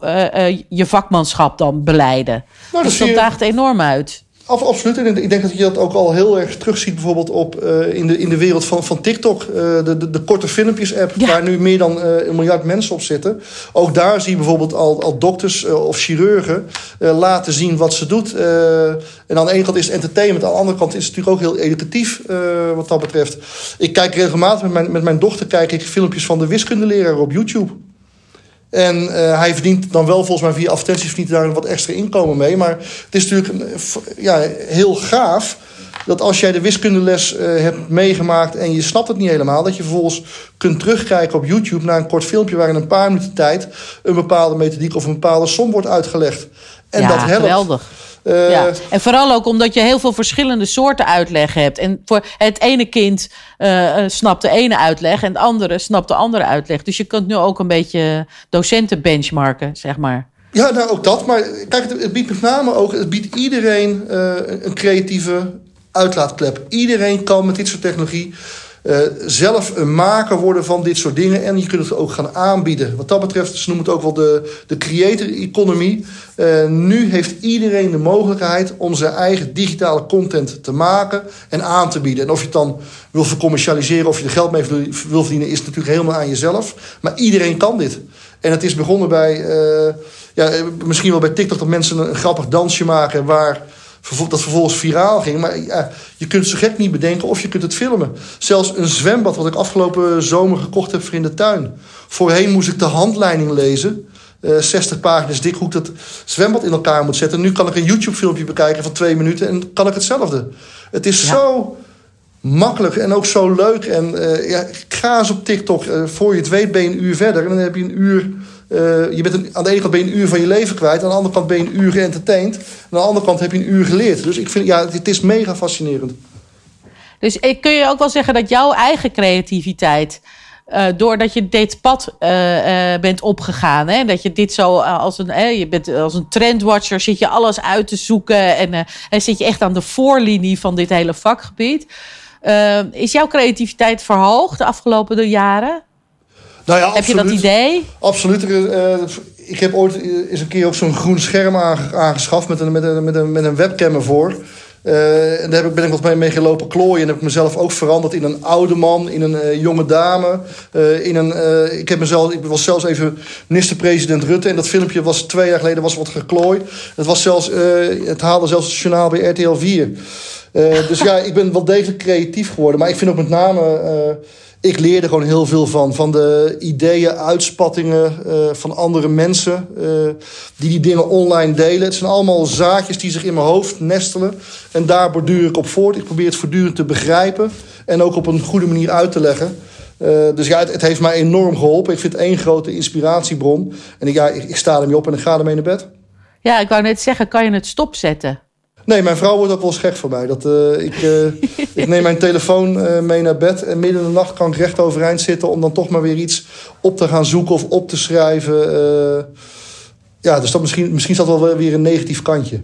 uh, uh, je vakmanschap dan beleiden. Nou, dus dat daagt enorm uit. Af, absoluut. En ik denk dat je dat ook al heel erg terugziet bijvoorbeeld op, uh, in, de, in de wereld van, van TikTok. Uh, de, de, de, korte filmpjes-app, waar nu meer dan uh, een miljard mensen op zitten. Ook daar zie je bijvoorbeeld al, al dokters of chirurgen laten zien wat ze doet. en aan de ene kant is het entertainment, aan de andere kant is het natuurlijk ook heel educatief wat dat betreft. Ik kijk regelmatig met mijn, met mijn dochter kijk ik filmpjes van de wiskundeleraar op YouTube. En uh, hij verdient dan wel volgens mij via advertenties verdient daar wat extra inkomen mee. Maar het is natuurlijk ja, heel gaaf dat als jij de wiskundeles uh, hebt meegemaakt en je snapt het niet helemaal, dat je vervolgens kunt terugkijken op YouTube naar een kort filmpje waar in een paar minuten tijd een bepaalde methodiek of een bepaalde som wordt uitgelegd. En ja, dat helpt. Geweldig. Uh, ja. En vooral ook omdat je heel veel verschillende soorten uitleg hebt. En voor het ene kind uh, snapt de ene uitleg en het andere snapt de andere uitleg. Dus je kunt nu ook een beetje docenten benchmarken, zeg maar. Ja, nou ook dat. Maar kijk, het, biedt met name ook, het biedt iedereen uh, een creatieve uitlaatklep. Iedereen kan met dit soort technologie uh, zelf een maker worden van dit soort dingen. En je kunt het ook gaan aanbieden. Wat dat betreft, ze noemen het ook wel de, de creator economy. Uh, nu heeft iedereen de mogelijkheid om zijn eigen digitale content te maken en aan te bieden. En of je het dan wil vercommercialiseren of je er geld mee wil verdienen, is natuurlijk helemaal aan jezelf. Maar iedereen kan dit. En het is begonnen bij, uh, ja, misschien wel bij TikTok, dat mensen een grappig dansje maken waar dat vervolgens viraal ging. Maar ja, je kunt het zo gek niet bedenken of je kunt het filmen. Zelfs een zwembad wat ik afgelopen zomer gekocht heb voor in de tuin. Voorheen moest ik de handleiding lezen. Uh, eh, 60 pagina's dik hoe ik dat zwembad in elkaar moet zetten. Nu kan ik een YouTube filmpje bekijken van twee minuten en kan ik hetzelfde. Het is zo makkelijk en ook zo leuk. En uh, ja, ga eens op TikTok. Uh, voor je het weet ben je een uur verder. En dan heb je een uur eh, je bent aan de ene kant ben je een uur van je leven kwijt. Aan de andere kant ben je een uur geëntertained. En aan de andere kant heb je een uur geleerd. Dus ik vind, ja, het, is mega fascinerend. Dus eh, kun je ook wel zeggen dat jouw eigen creativiteit, eh, doordat je dit pad eh, bent opgegaan, hè, dat je dit zo als een, je bent als een trendwatcher, zit je alles uit te zoeken en, en zit je echt aan de voorlinie van dit hele vakgebied. Is jouw creativiteit verhoogd de afgelopen jaren? Nou ja, Heb je dat idee? Absoluut. Eh, ik heb ooit eens een keer ook zo'n groen scherm aange- aangeschaft met een, met een, met een, met een webcam ervoor. Eh, en daar heb ik, ben ik wat mee, mee gelopen klooien. En heb ik mezelf ook veranderd in een oude man, in een eh, jonge dame. eh, in een, eh, ik, heb mezelf, ik was zelfs even minister-president Rutte. En dat filmpje was twee jaar geleden was wat geklooid. Het, was zelfs, eh, het haalde zelfs het journaal bij RTL 4. Eh, dus ja, ik ben wel degelijk creatief geworden. Maar ik vind ook met name... ik leerde gewoon heel veel van. Van de ideeën, uitspattingen eh, van andere mensen. eh, die die dingen online delen. Het zijn allemaal zaadjes die zich in mijn hoofd nestelen. En daar borduur ik op voort. Ik probeer het voortdurend te begrijpen. En ook op een goede manier uit te leggen. Eh, dus ja, het, het heeft mij enorm geholpen. Ik vind het één grote inspiratiebron. En ik, ja, ik, ik sta ermee op en ik ga ermee naar bed. Ja, ik wou net zeggen, kan je het stopzetten? Nee, mijn vrouw wordt ook wel eens gek voor mij. Dat, eh, ik, eh, ik neem mijn telefoon eh, mee naar bed. En midden in de nacht kan ik recht overeind zitten... om dan toch maar weer iets op te gaan zoeken of op te schrijven. ja, dus dat misschien, misschien zat wel weer een negatief kantje.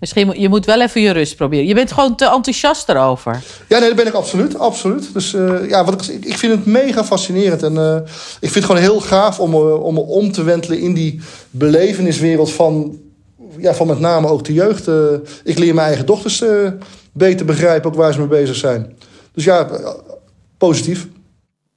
Misschien moet je moet wel even je rust proberen. Je bent gewoon te enthousiast erover. Ja, nee, dat ben ik absoluut. absoluut. Dus ja, wat ik, ik vind het mega fascinerend. En ik vind het gewoon heel gaaf om, om me om te wentelen in die beleveniswereld van, ja, van met name ook de jeugd. Eh, ik leer mijn eigen dochters eh, beter begrijpen ook waar ze mee bezig zijn. Dus ja, eh, positief.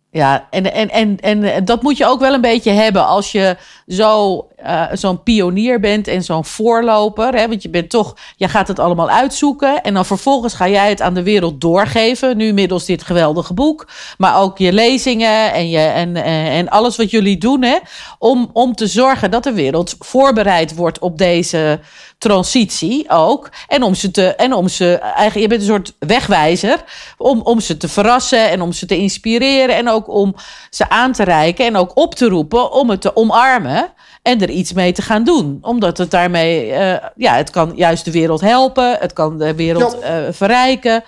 Ja, en, en, en, en dat moet je ook wel een beetje hebben als je zo, eh, zo'n pionier bent en zo'n voorloper. Hè? Want je bent toch, je gaat het allemaal uitzoeken. En dan vervolgens ga jij het aan de wereld doorgeven. Nu middels dit geweldige boek. Maar ook je lezingen en, je, en, en, en alles wat jullie doen. Hè? Om, om te zorgen dat de wereld voorbereid wordt op deze transitie ook. En om ze te, en om ze, eigenlijk, je bent een soort wegwijzer. Om, om ze te verrassen en om ze te inspireren. En ook om ze aan te reiken en ook op te roepen om het te omarmen. En er iets mee te gaan doen. Omdat het daarmee, eh, ja, het kan juist de wereld helpen. Het kan de wereld eh, verrijken.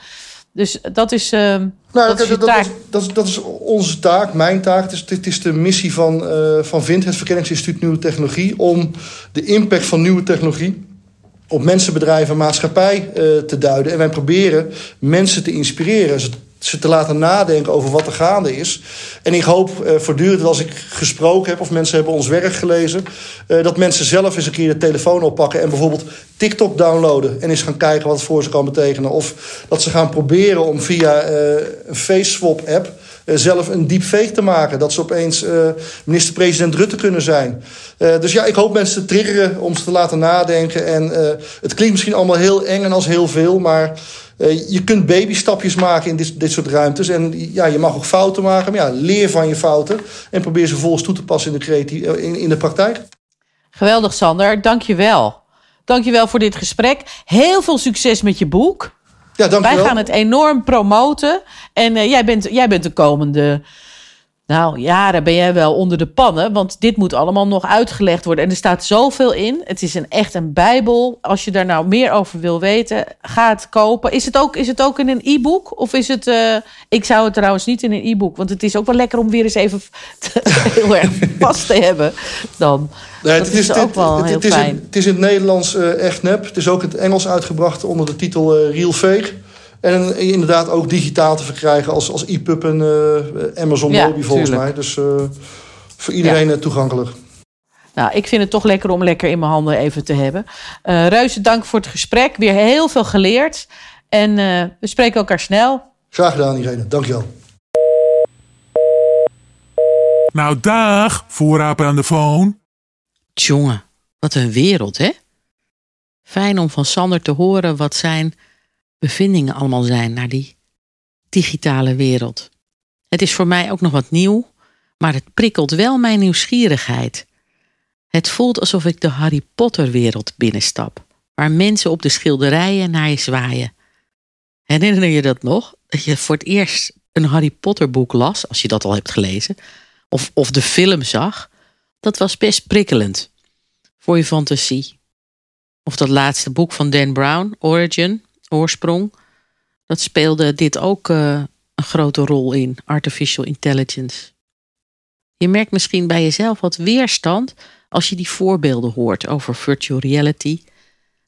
Dus dat is, eh, Nou, dat is dat, dat, taak. is, dat, is, dat is onze taak, mijn taak. Het is, dit is de missie van, van VIND, het Verkenningsinstituut Nieuwe Technologie... om de impact van nieuwe technologie op mensen, bedrijven en maatschappij te duiden. En wij proberen mensen te inspireren, ze, ze te laten nadenken over wat er gaande is. En ik hoop eh, voortdurend als ik gesproken heb of mensen hebben ons werk gelezen... eh, dat mensen zelf eens een keer de telefoon oppakken en bijvoorbeeld TikTok downloaden... en eens gaan kijken wat het voor ze kan betekenen. Of dat ze gaan proberen om via eh, een face-swap-app eh, zelf een deepfake te maken. Dat ze opeens minister-president Rutte kunnen zijn. Dus ja, ik hoop mensen te triggeren om ze te laten nadenken. En het klinkt misschien allemaal heel eng en als heel veel, maar je kunt babystapjes maken in dit, dit soort ruimtes. En ja, je mag ook fouten maken, maar ja, leer van je fouten en probeer ze vervolgens toe te passen in de, creatie- eh, in, in de praktijk. geweldig Sander. Dank je wel. Dank je wel voor dit gesprek. Heel veel succes met je boek. Ja. Wij gaan het enorm promoten. En eh, jij, bent, jij bent de komende nou, jaren ben jij wel onder de pannen. Want dit moet allemaal nog uitgelegd worden. En er staat zoveel in. Het is een, echt een bijbel. Als je daar nou meer over wil weten, ga het kopen. Is het ook, is het ook in een e-book? Of is het... eh, ik zou het trouwens niet in een e-book. Want het is ook wel lekker om weer eens even heel erg vast te hebben. Dan. Nee, dat is, ook wel het, heel het is fijn. In, het is in het Nederlands eh, echt nep. Het is ook in het Engels uitgebracht onder de titel eh, Real Fake. En eh, inderdaad ook digitaal te verkrijgen als, als e-pub en eh, Amazon Ja, Mobi volgens tuurlijk. mij. Dus eh, voor iedereen toegankelijk. Nou, ik vind het toch lekker om lekker in mijn handen even te hebben. Eh Reuze, dank voor het gesprek. Weer heel veel geleerd. En eh, we spreken elkaar snel. Graag gedaan Irene, dankjewel. Nou, dag, voorraper aan de phone. Jongen, wat een wereld, hè? Fijn om van Sander te horen wat zijn bevindingen allemaal zijn naar die digitale wereld. Het is voor mij ook nog wat nieuw, maar het prikkelt wel mijn nieuwsgierigheid. Het voelt alsof ik de Harry Potter wereld binnenstap, waar mensen op de schilderijen naar je zwaaien. Herinner je dat nog? Dat je voor het eerst een Harry Potter boek las, als je dat al hebt gelezen, of, of de film zag. Dat was best prikkelend voor je fantasie. Of dat laatste boek van Dan Brown, Origin, Oorsprong. Dat speelde dit ook uh, een grote rol in, artificial intelligence. Je merkt misschien bij jezelf wat weerstand als je die voorbeelden hoort over virtual reality.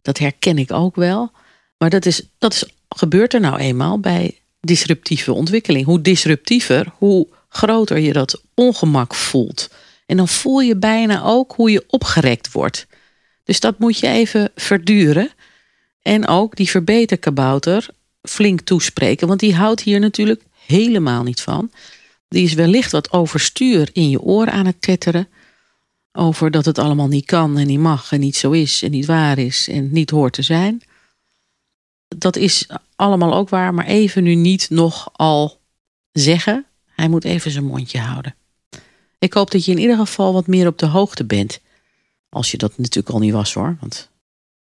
Dat herken ik ook wel. Maar dat, is, dat is, gebeurt er nou eenmaal bij disruptieve ontwikkeling. Hoe disruptiever, hoe groter je dat ongemak voelt. En dan voel je bijna ook hoe je opgerekt wordt. Dus dat moet je even verduren. En ook die verbeterkabouter flink toespreken. Want die houdt hier natuurlijk helemaal niet van. Die is wellicht wat overstuur in je oor aan het tetteren. Over dat het allemaal niet kan en niet mag en niet zo is en niet waar is en niet hoort te zijn. Dat is allemaal ook waar, maar even nu niet nog al zeggen. Hij moet even zijn mondje houden. Ik hoop dat je in ieder geval wat meer op de hoogte bent. Als je dat natuurlijk al niet was hoor. Want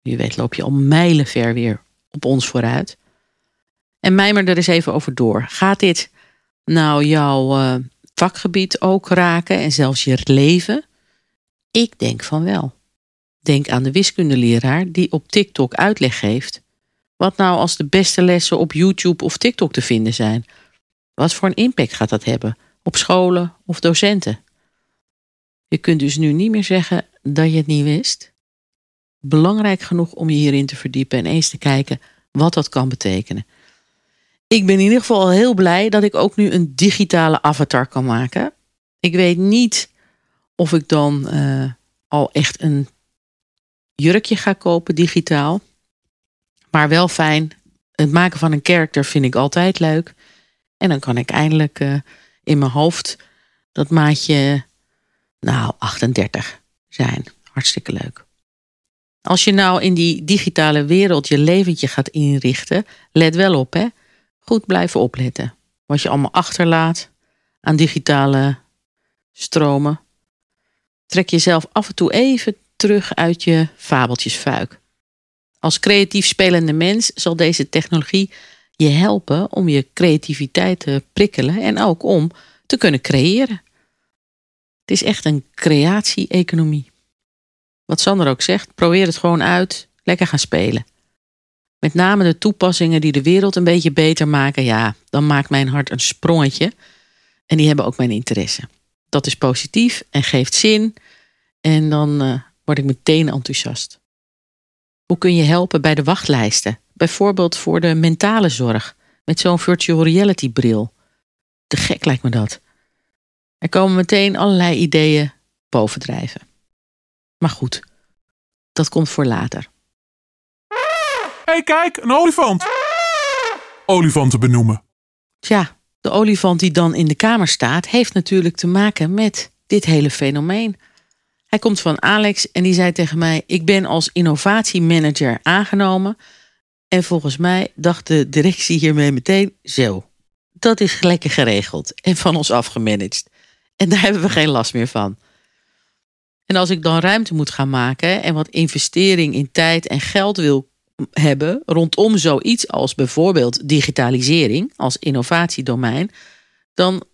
wie weet loop je al mijlenver weer op ons vooruit. En mijmer er eens even over door. Gaat dit nou jouw uh, vakgebied ook raken en zelfs je leven? Ik denk van wel. Denk aan de wiskundeleraar die op TikTok uitleg geeft. Wat nou als de beste lessen op YouTube of TikTok te vinden zijn? Wat voor een impact gaat dat hebben op scholen of docenten? Je kunt dus nu niet meer zeggen dat je het niet wist. Belangrijk genoeg om je hierin te verdiepen en eens te kijken wat dat kan betekenen. Ik ben in ieder geval heel blij dat ik ook nu een digitale avatar kan maken. Ik weet niet of ik dan uh, al echt een jurkje ga kopen digitaal. Maar wel fijn. Het maken van een character vind ik altijd leuk. En dan kan ik eindelijk uh, in mijn hoofd dat maatje, nou, 38 zijn. Hartstikke leuk. Als je nou in die digitale wereld je leventje gaat inrichten, let wel op, hè? Goed blijven opletten. Wat je allemaal achterlaat aan digitale stromen. Trek jezelf af en toe even terug uit je fabeltjesfuik. Als creatief spelende mens zal deze technologie je helpen om je creativiteit te prikkelen en ook om te kunnen creëren. Het is echt een creatie-economie. Wat Sander ook zegt, probeer het gewoon uit, lekker gaan spelen. Met name de toepassingen die de wereld een beetje beter maken, ja, dan maakt mijn hart een sprongetje. En die hebben ook mijn interesse. Dat is positief en geeft zin. En dan uh, word ik meteen enthousiast. Hoe kun je helpen bij de wachtlijsten? Bijvoorbeeld voor de mentale zorg met zo'n virtual reality bril. Te gek lijkt me dat. Er komen meteen allerlei ideeën bovendrijven. Maar goed, dat komt voor later. Hé, hey, kijk, een olifant. Olifanten benoemen. Tja, de olifant die dan in de kamer staat, heeft natuurlijk te maken met dit hele fenomeen. Hij komt van Alex en die zei tegen mij: Ik ben als innovatiemanager aangenomen. En volgens mij dacht de directie hiermee meteen: Zo, dat is lekker geregeld en van ons afgemanaged. En daar hebben we geen last meer van. En als ik dan ruimte moet gaan maken en wat investering in tijd en geld wil hebben rondom zoiets als bijvoorbeeld digitalisering als innovatiedomein, dan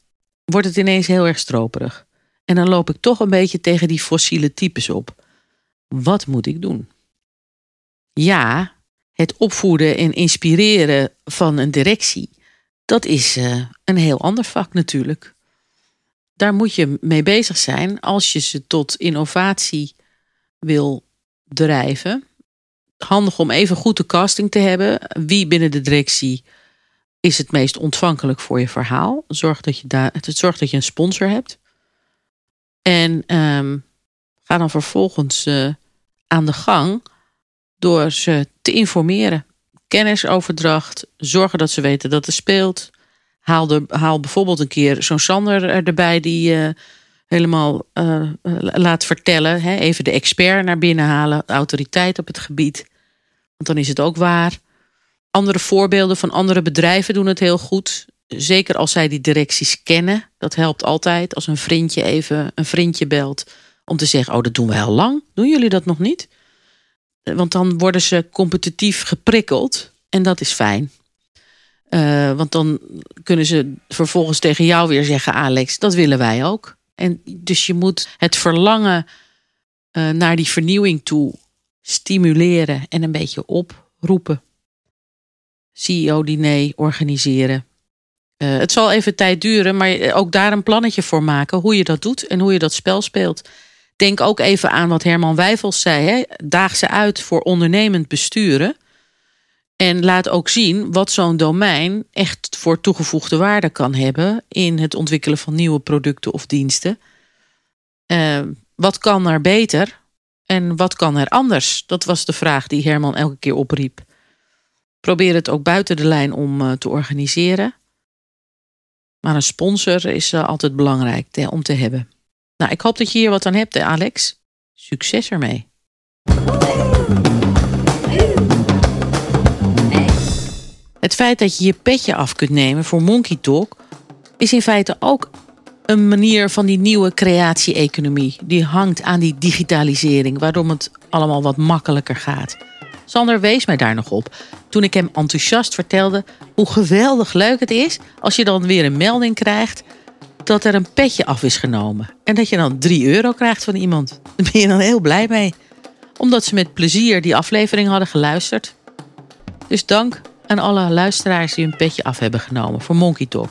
wordt het ineens heel erg stroperig. En dan loop ik toch een beetje tegen die fossiele types op. Wat moet ik doen? Ja, het opvoeden en inspireren van een directie, dat is uh, een heel ander vak natuurlijk. Daar moet je mee bezig zijn als je ze tot innovatie wil drijven. Handig om even goed de casting te hebben. Wie binnen de directie is het meest ontvankelijk voor je verhaal? Zorg dat je, daar, zorg dat je een sponsor hebt. En um, ga dan vervolgens uh, aan de gang door ze te informeren. Kennisoverdracht, zorgen dat ze weten dat er speelt. Haal, de, haal bijvoorbeeld een keer zo'n Sander erbij die uh, helemaal uh, laat vertellen. Hè? Even de expert naar binnen halen, autoriteit op het gebied. Want dan is het ook waar. Andere voorbeelden van andere bedrijven doen het heel goed. Zeker als zij die directies kennen. Dat helpt altijd als een vriendje even een vriendje belt. Om te zeggen, oh dat doen we heel lang. Doen jullie dat nog niet? Want dan worden ze competitief geprikkeld. En dat is fijn. Uh, want dan kunnen ze vervolgens tegen jou weer zeggen: Alex, dat willen wij ook. En dus je moet het verlangen uh, naar die vernieuwing toe stimuleren en een beetje oproepen. CEO-diner organiseren. Uh, het zal even tijd duren, maar ook daar een plannetje voor maken hoe je dat doet en hoe je dat spel speelt. Denk ook even aan wat Herman Wijfels zei. Hè? Daag ze uit voor ondernemend besturen. En laat ook zien wat zo'n domein echt voor toegevoegde waarde kan hebben in het ontwikkelen van nieuwe producten of diensten. Uh, wat kan er beter en wat kan er anders? Dat was de vraag die Herman elke keer opriep. Probeer het ook buiten de lijn om uh, te organiseren. Maar een sponsor is uh, altijd belangrijk te, om te hebben. Nou, ik hoop dat je hier wat aan hebt, Alex. Succes ermee. Het feit dat je je petje af kunt nemen voor Monkey Talk is in feite ook een manier van die nieuwe creatie-economie. Die hangt aan die digitalisering, waardoor het allemaal wat makkelijker gaat. Sander wees mij daar nog op toen ik hem enthousiast vertelde hoe geweldig leuk het is als je dan weer een melding krijgt dat er een petje af is genomen. En dat je dan 3 euro krijgt van iemand. Daar ben je dan heel blij mee. Omdat ze met plezier die aflevering hadden geluisterd. Dus dank aan alle luisteraars die een petje af hebben genomen voor Monkey Talk.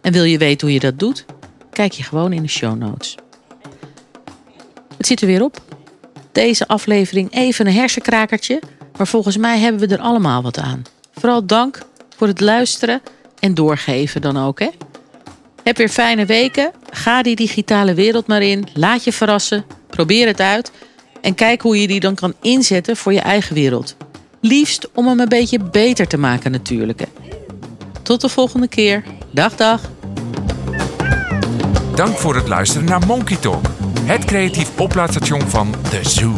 En wil je weten hoe je dat doet? Kijk je gewoon in de show notes. Het zit er weer op. Deze aflevering even een hersenkrakertje, maar volgens mij hebben we er allemaal wat aan. Vooral dank voor het luisteren en doorgeven dan ook. Hè? Heb weer fijne weken. Ga die digitale wereld maar in. Laat je verrassen. Probeer het uit. En kijk hoe je die dan kan inzetten voor je eigen wereld. Liefst om hem een beetje beter te maken natuurlijk. Tot de volgende keer. Dag dag. Dank voor het luisteren naar Monkey Talk. Het creatief oplaadstation van The Zoo.